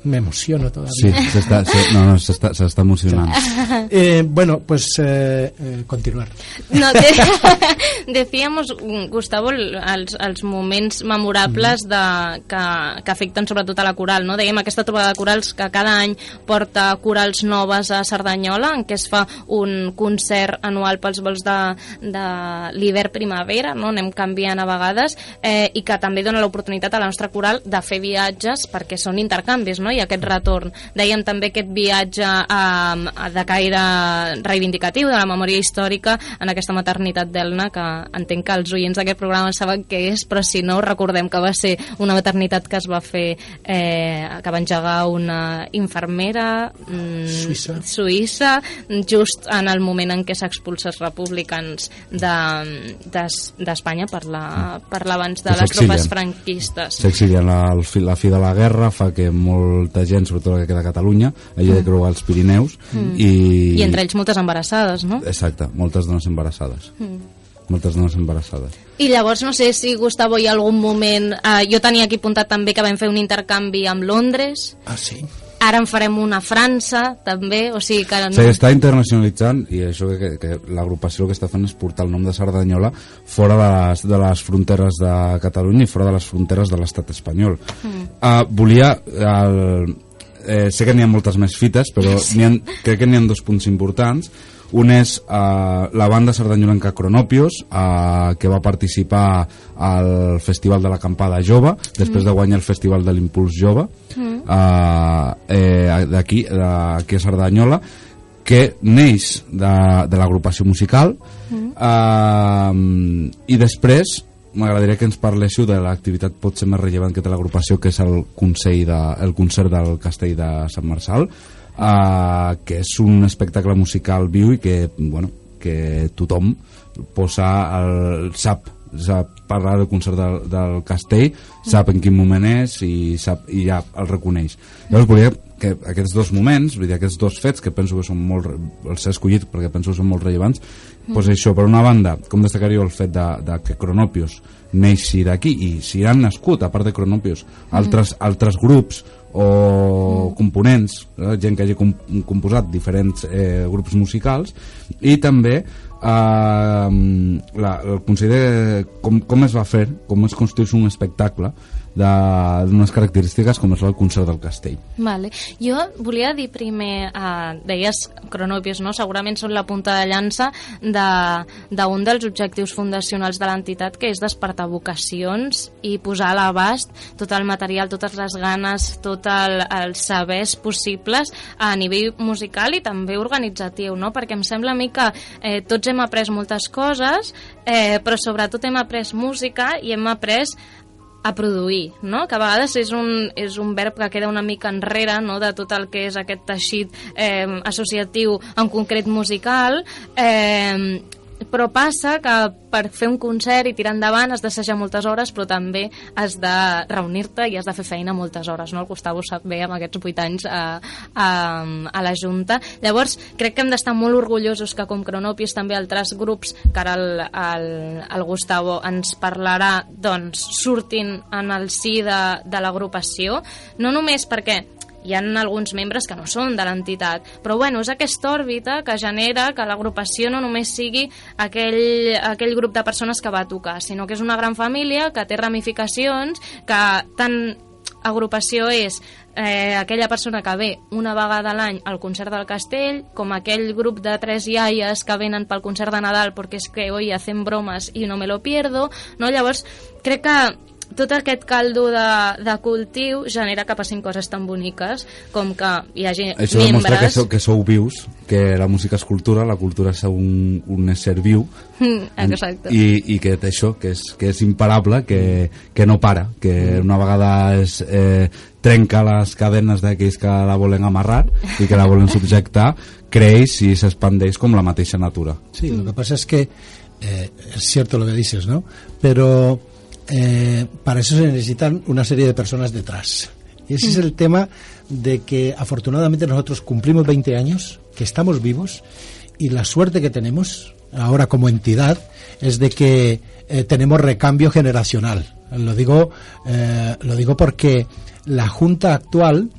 me emociono todavía. Sí, s'està, sí, no, no, s'està, s'està emocionant. Eh, bueno, pues eh, eh, continuar. No, de, decíamos, Gustavo, els, els moments memorables de, que, que afecten sobretot a la coral, no? Dèiem aquesta trobada de corals que cada any porta corals noves a Cerdanyola, en què es fa un concert anual pels vols de, de l'hivern-primavera, no? anem canviant a vegades, eh, i que també dona l'oportunitat a la nostra coral de fer viatges perquè són intercanvis, no? i aquest retorn. Dèiem també aquest viatge eh, de caire reivindicatiu de la memòria històrica en aquesta maternitat d'Elna, que entenc que els oients d'aquest programa saben què és, però si no, recordem que va ser una maternitat que es va fer, eh, que va engegar una infermera mm, Suïssa. suïssa, just en el moment en què s'expulsa els republicans d'Espanya de, per la- per de les tropes franquistes. S'exilien la, fi- de la guerra fa que molta gent, sobretot la que queda a Catalunya, hagi de creuar els Pirineus i... I entre ells moltes embarassades, no? Exacte, moltes dones embarassades. Moltes dones embarassades. I llavors no sé si, Gustavo, hi ha algun moment... Eh, jo tenia aquí apuntat també que vam fer un intercanvi amb Londres, Ah, sí. Ara en farem una a França, també, o sigui que... No... S'està internacionalitzant i això que, que, que l'agrupació que està fent és portar el nom de Cerdanyola fora de les, de les fronteres de Catalunya i fora de les fronteres de l'estat espanyol. Mm. Uh, volia... El, eh, sé que n'hi ha moltes més fites, però sí. ha, crec que n'hi ha dos punts importants. Un és uh, la banda sardanyolenca Cronopios, uh, que va participar al Festival de l'Acampada Jove, després de guanyar el Festival de l'Impuls Jove, uh, eh, d'aquí, d'aquí a Cerdanyola, que neix de, de l'agrupació musical uh, i després m'agradaria que ens parléssiu de l'activitat potser més rellevant que té l'agrupació que és el, consell de, el concert del castell de Sant Marçal uh, que és un espectacle musical viu i que, bueno, que tothom posa el, sap sap parlar del concert del, del castell sap en quin moment és i, sap, i ja el reconeix llavors volia que aquests dos moments, vull dir, aquests dos fets que penso que són molt, els he escollit perquè penso que són molt rellevants, mm. doncs això, per una banda, com destacaria el fet de, de que Cronopios neixi d'aquí i si han nascut, a part de Cronopios, altres, altres grups o components, eh, gent que hagi com, composat diferents eh, grups musicals i també eh, la, el Consell de com, com es va fer, com es construeix un espectacle d'unes característiques com és el concert del castell. Vale. Jo volia dir primer, eh, deies Cronopios, no? segurament són la punta de llança de- d'un de, dels objectius fundacionals de l'entitat, que és despertar vocacions i posar a l'abast tot el material, totes les ganes, tot el, els sabers possibles a nivell musical i també organitzatiu, no? perquè em sembla a mi que eh, tots hem après moltes coses, eh, però sobretot hem après música i hem après a produir, no? que a vegades és un, és un verb que queda una mica enrere no? de tot el que és aquest teixit eh, associatiu, en concret musical, eh, però passa que per fer un concert i tirar endavant has d'assajar moltes hores, però també has de reunir-te i has de fer feina moltes hores, no? El Gustavo sap bé amb aquests 8 anys a, a, a la Junta. Llavors, crec que hem d'estar molt orgullosos que com Cronopios també altres grups, que ara el, el, el Gustavo ens parlarà, doncs surtin en el si de, de l'agrupació, no només perquè hi ha alguns membres que no són de l'entitat, però bueno, és aquesta òrbita que genera que l'agrupació no només sigui aquell, aquell grup de persones que va tocar, sinó que és una gran família que té ramificacions, que tant agrupació és eh, aquella persona que ve una vegada a l'any al concert del castell, com aquell grup de tres iaies que venen pel concert de Nadal perquè és que oi, hacen bromes i no me lo pierdo, no? Llavors, crec que tot aquest caldo de, de cultiu genera que passin coses tan boniques com que hi hagi Això demostra que membres... sou, que sou vius, que la música és cultura, la cultura és un, un ésser viu, Exacte. i, i que això, que és, que és imparable, que, que no para, que una vegada es, eh, trenca les cadenes d'aquells que la volen amarrar i que la volen subjectar, creix i s'expandeix com la mateixa natura. Sí, lo que pasa es que eh, es cierto lo que dices, ¿no? Pero eh, para eso se necesitan una serie de personas detrás. Y ese es el tema de que afortunadamente nosotros cumplimos 20 años, que estamos vivos, y la suerte que tenemos ahora como entidad es de que eh, tenemos recambio generacional. Lo digo, eh, lo digo porque la junta actual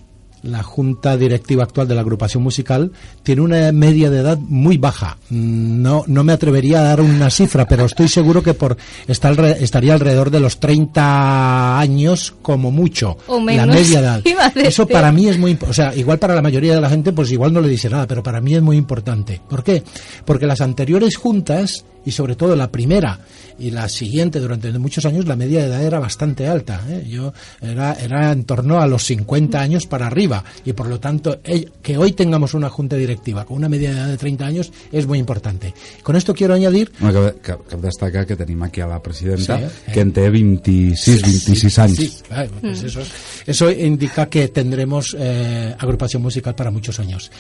la junta directiva actual de la agrupación musical tiene una media de edad muy baja. Mm, No, no me atrevería a dar una cifra, pero estoy seguro que por está alre- estaría alrededor de los 30 años como mucho. O la media edad. Eso para mí es muy o sea, igual para la mayoría de la gente pues igual no le dice nada, pero para mí es muy importante. ¿Por qué? Porque las anteriores juntas y sobre todo la primera y la siguiente durante muchos años la media de edad era bastante alta ¿eh? yo era era en torno a los 50 años para arriba y por lo tanto el- que hoy tengamos una junta directiva con una media de edad de 30 años es muy importante con esto quiero añadir Bueno, que, que, que destacar que tenim aquí a la presidenta, Sí, eh? que en té 26, 26 anys. Sí, ay, pues eso, eso indica que tendremos eh, agrupación musical para muchos años.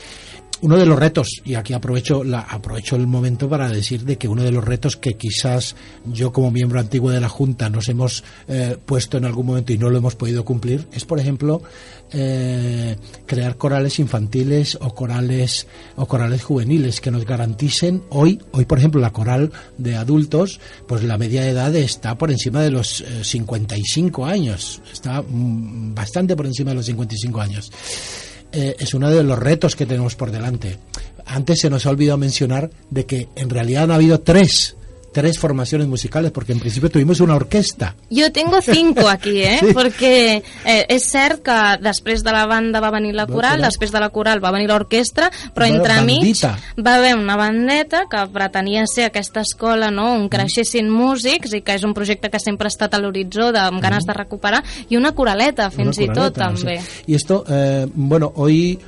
Uno de los retos, y aquí aprovecho, la, aprovecho el momento para decir de que uno de los retos que quizás yo como miembro antiguo de la Junta nos hemos eh, puesto en algún momento y no lo hemos podido cumplir, es por ejemplo eh, crear corales infantiles o corales o corales juveniles que nos garanticen hoy, hoy por ejemplo la coral de adultos, pues la media edad está por encima de los eh, 55 años, está mm, bastante por encima de los 55 años. Eh, es uno de los retos que tenemos por delante. Antes se nos ha olvidado mencionar de que en realidad han habido tres tres formaciones musicales porque en principio tuvimos una orquesta Jo tengo cinco aquí, eh? Sí. Perquè eh, és cert que després de la banda va venir la coral, després de la coral va venir l'orquestra, però Va, entremig va haver una bandeta que pretenia ser aquesta escola no? on creixessin músics i que és un projecte que sempre ha estat a l'horitzó amb ganes de recuperar, i una coraleta, fins Una i tot, coraleta, també. sí. Y esto, eh, bueno, hoy hoy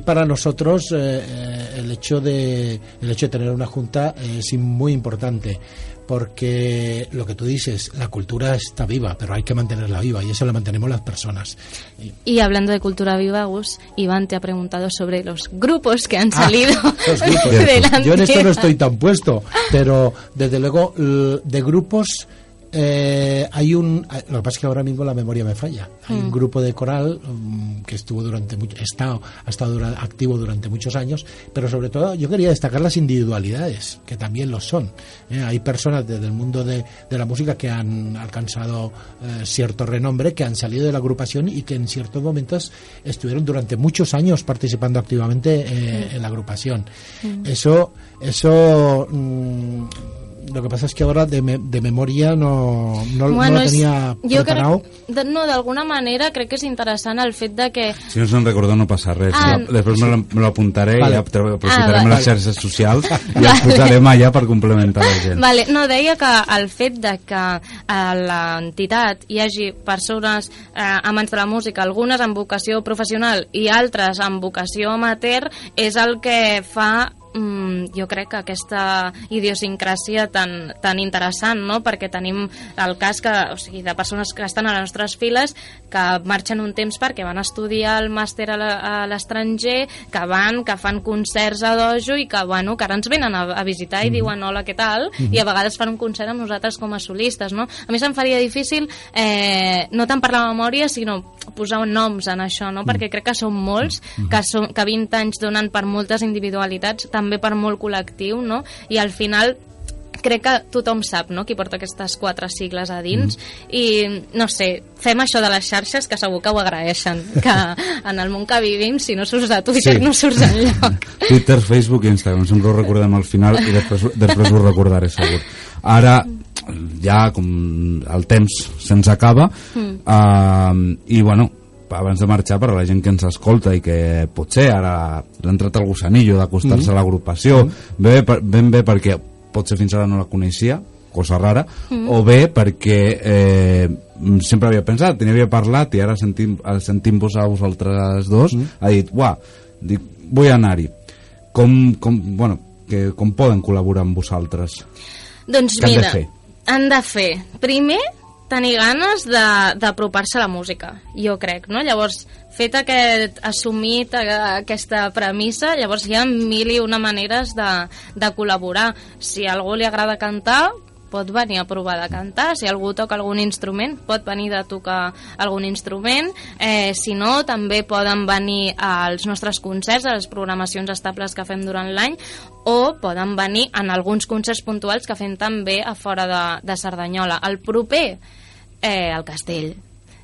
para nosotros eh, eh, el hecho de el hecho de tener una junta es muy importante porque lo que tú dices, la cultura está viva, pero hay que mantenerla viva y eso la mantenemos las personas. Y- hablando de cultura viva, Gus, Iván te ha preguntado sobre los grupos que han Ah, salido los grupos. de la Yo en esto no estoy tan puesto, pero desde luego de grupos eh, hay un. Lo que pasa es que ahora mismo la memoria me falla. Hay un grupo de coral mm, que estuvo durante mucho, estado, ha estado dura- activo durante muchos años, pero sobre todo yo quería destacar las individualidades, que también lo son. ¿eh? Hay personas desde el mundo de, de la música que han alcanzado eh, cierto renombre, que han salido de la agrupación y que en ciertos momentos estuvieron durante muchos años participando activamente eh, en la agrupación. Eso, eso mm, lo que pasa es que ahora de, me- de memoria no, no, no lo és- tenía jo preparado. crec, de, no, d'alguna manera crec que és interessant el fet de que Si no se'n recorda no passa res. Ah, Ja, Després me la- me l'apuntaré Vale. i aprofitarem Ah, les vale. xarxes socials i els posarem allà per complementar la gent. Vale, no, deia que el fet de que a l'entitat hi hagi persones eh, amants de la música, algunes amb vocació professional i altres amb vocació amateur, és el que fa mm, jo crec que aquesta idiosincràsia tan, tan interessant, no? perquè tenim el cas que, o sigui, de persones que estan a les nostres files que marxen un temps perquè van estudiar el màster a l'estranger, que van, que fan concerts a dojo i que, bueno, que ara ens venen a, a visitar i diuen hola, què tal? I a vegades fan un concert amb nosaltres com a solistes, no? A mi se'm faria difícil eh, no tant per la memòria, sinó posar noms en això, no? Perquè crec que són molts, que, són, que 20 anys donen per moltes individualitats, també per molt col·lectiu, no? I al final crec que tothom sap no? qui porta aquestes quatre sigles a dins i no sé, fem això de les xarxes que segur que ho agraeixen que en el món que vivim si no surts de Twitter Sí. no surts enlloc Twitter, Facebook i Instagram, sempre ho recordem al final i després, després ho recordaré segur. Ara, ja com el temps se'ns acaba uh, i bueno, abans de marxar per a la gent que ens escolta i que potser ara l'ha entrat el gusanillo d'acostar-se a l'agrupació ben, bé per, ben bé perquè potser fins ara no la coneixia cosa rara, o bé perquè eh, sempre havia pensat, n'hi havia parlat i ara sentim, sentim-vos a vosaltres dos, ha dit, uah, dic, vull anar-hi. Com, com, bueno, que, com poden col·laborar amb vosaltres? doncs Què han de mira, fer? han de fer primer tenir ganes d'apropar-se a la música, jo crec, no? Llavors, fet aquest, assumit eh, aquesta premissa, llavors hi ha mil i una maneres de, de col·laborar. Si a algú li agrada cantar, pot venir a provar de cantar, si algú toca algun instrument, pot venir de tocar algun instrument, eh, si no, també poden venir als nostres concerts, a les programacions estables que fem durant l'any, o poden venir en alguns concerts puntuals que fem també a fora de, de Cerdanyola. El proper, eh, al castell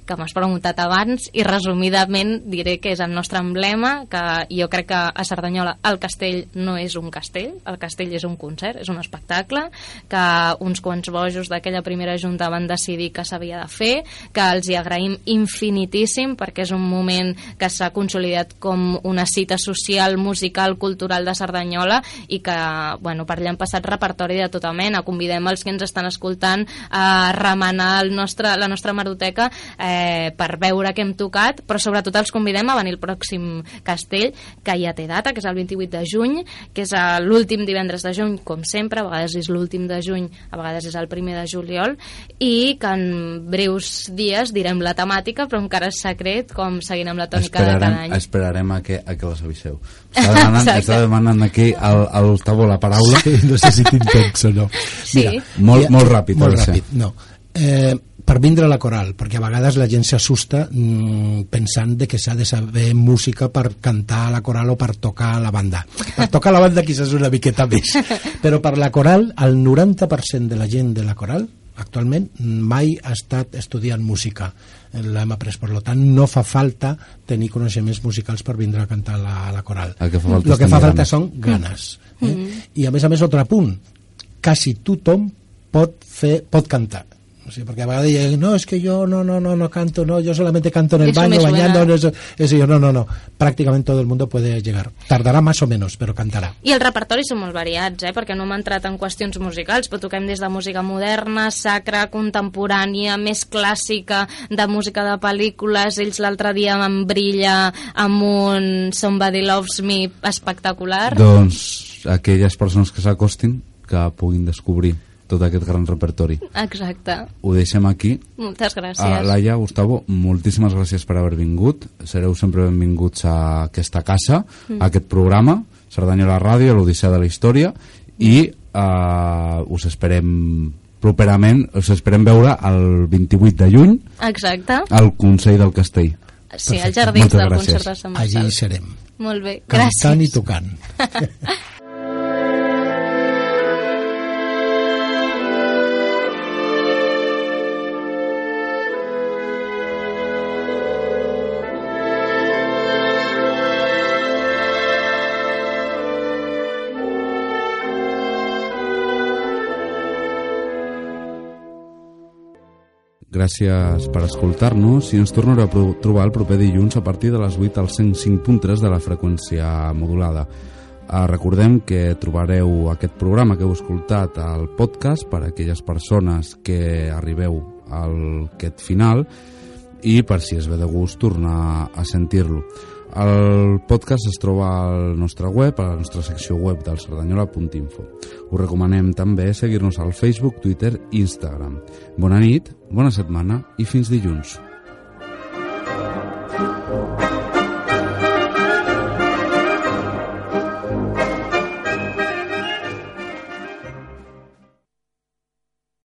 que m'has preguntat abans, i resumidament diré que és el nostre emblema, que jo crec que a Cerdanyola el castell no és un castell, el castell és un concert, és un espectacle, que uns quants bojos d'aquella primera junta van decidir que s'havia de fer, que els hi agraïm infinitíssim perquè és un moment que s'ha consolidat com una cita social, musical, cultural de Cerdanyola i que, bueno, per allà han passat repertori de tota mena. Convidem els que ens estan escoltant a remenar el nostre, la nostra maroteca eh, per veure què hem tocat, però sobretot els convidem a venir el pròxim castell, que ja té data, que és el 28 de juny, que és l'últim divendres de juny, com sempre, a vegades és l'últim de juny, a vegades és el primer de juliol, i que en breus dies direm la temàtica, però encara és secret, com seguint amb la tònica esperarem, de cada any. Esperarem a que, a que les aviseu. Està demanant, està demanant aquí al, al la paraula. Sí, no sé si tinc temps o no. Sí. Molt- molt ràpid, Molt ràpid, no. Eh, per vindre a la coral, perquè a vegades la gent s'assusta mm, pensant de que s'ha de saber música per cantar a la coral o per tocar a la banda. Per tocar a la banda quizás una miqueta més, però per la coral, el 90% de la gent de la coral actualment mai ha estat estudiant música. L'hem après, per tant no fa falta tenir coneixements musicals per vindre a cantar a la, a la coral. El que fa falta el que fa falta ganes. són ganes eh? i a més a més altre punt quasi tothom pot fer pot cantar o sigui, perquè a vegades diuen, no, és que jo no, no, no, no canto, no, yo solamente canto en el Eso baño, bañando, no, eso, eso, yo, no, no, no, prácticamente todo el mundo puede llegar. Tardará más o menos, pero cantarà. I els repertoris són molt variats, eh? perquè no hem entrat en qüestions musicals, però toquem des de música moderna, sacra, contemporània, més clàssica, de música de pel·lícules. Ells l'altre dia van brillar amb un Somebody Loves Me espectacular. Doncs aquelles persones que s'acostin que puguin descobrir tot aquest gran repertori. Exacte. Ho deixem aquí. Moltes Uh, gràcies. Laia, Gustavo, moltíssimes gràcies per haver vingut. Sereu sempre benvinguts a aquesta casa, Mm. a aquest programa, Cerdanyola Ràdio, l'Odissea de la Història, i uh, us esperem properament, us esperem veure el 28 de juny Exacte. al Consell del Castell. Sí, als jardins Moltes del gràcies. concert de Sant Allí Marçal. serem. Molt bé, Cantant i gràcies. tocant. Gràcies per escoltar-nos i ens tornareu a trobar el proper dilluns a partir de les 8 al 105.3 de la freqüència modulada. Eh, recordem que trobareu aquest programa que heu escoltat al podcast per a aquelles persones que arribeu al aquest final i per si es ve de gust tornar a sentir-lo. El podcast es troba al nostre web, a la nostra secció web del cerdanyola.info. Us recomanem també seguir-nos al Facebook, Twitter i Instagram. Bona nit, bona setmana i fins dilluns.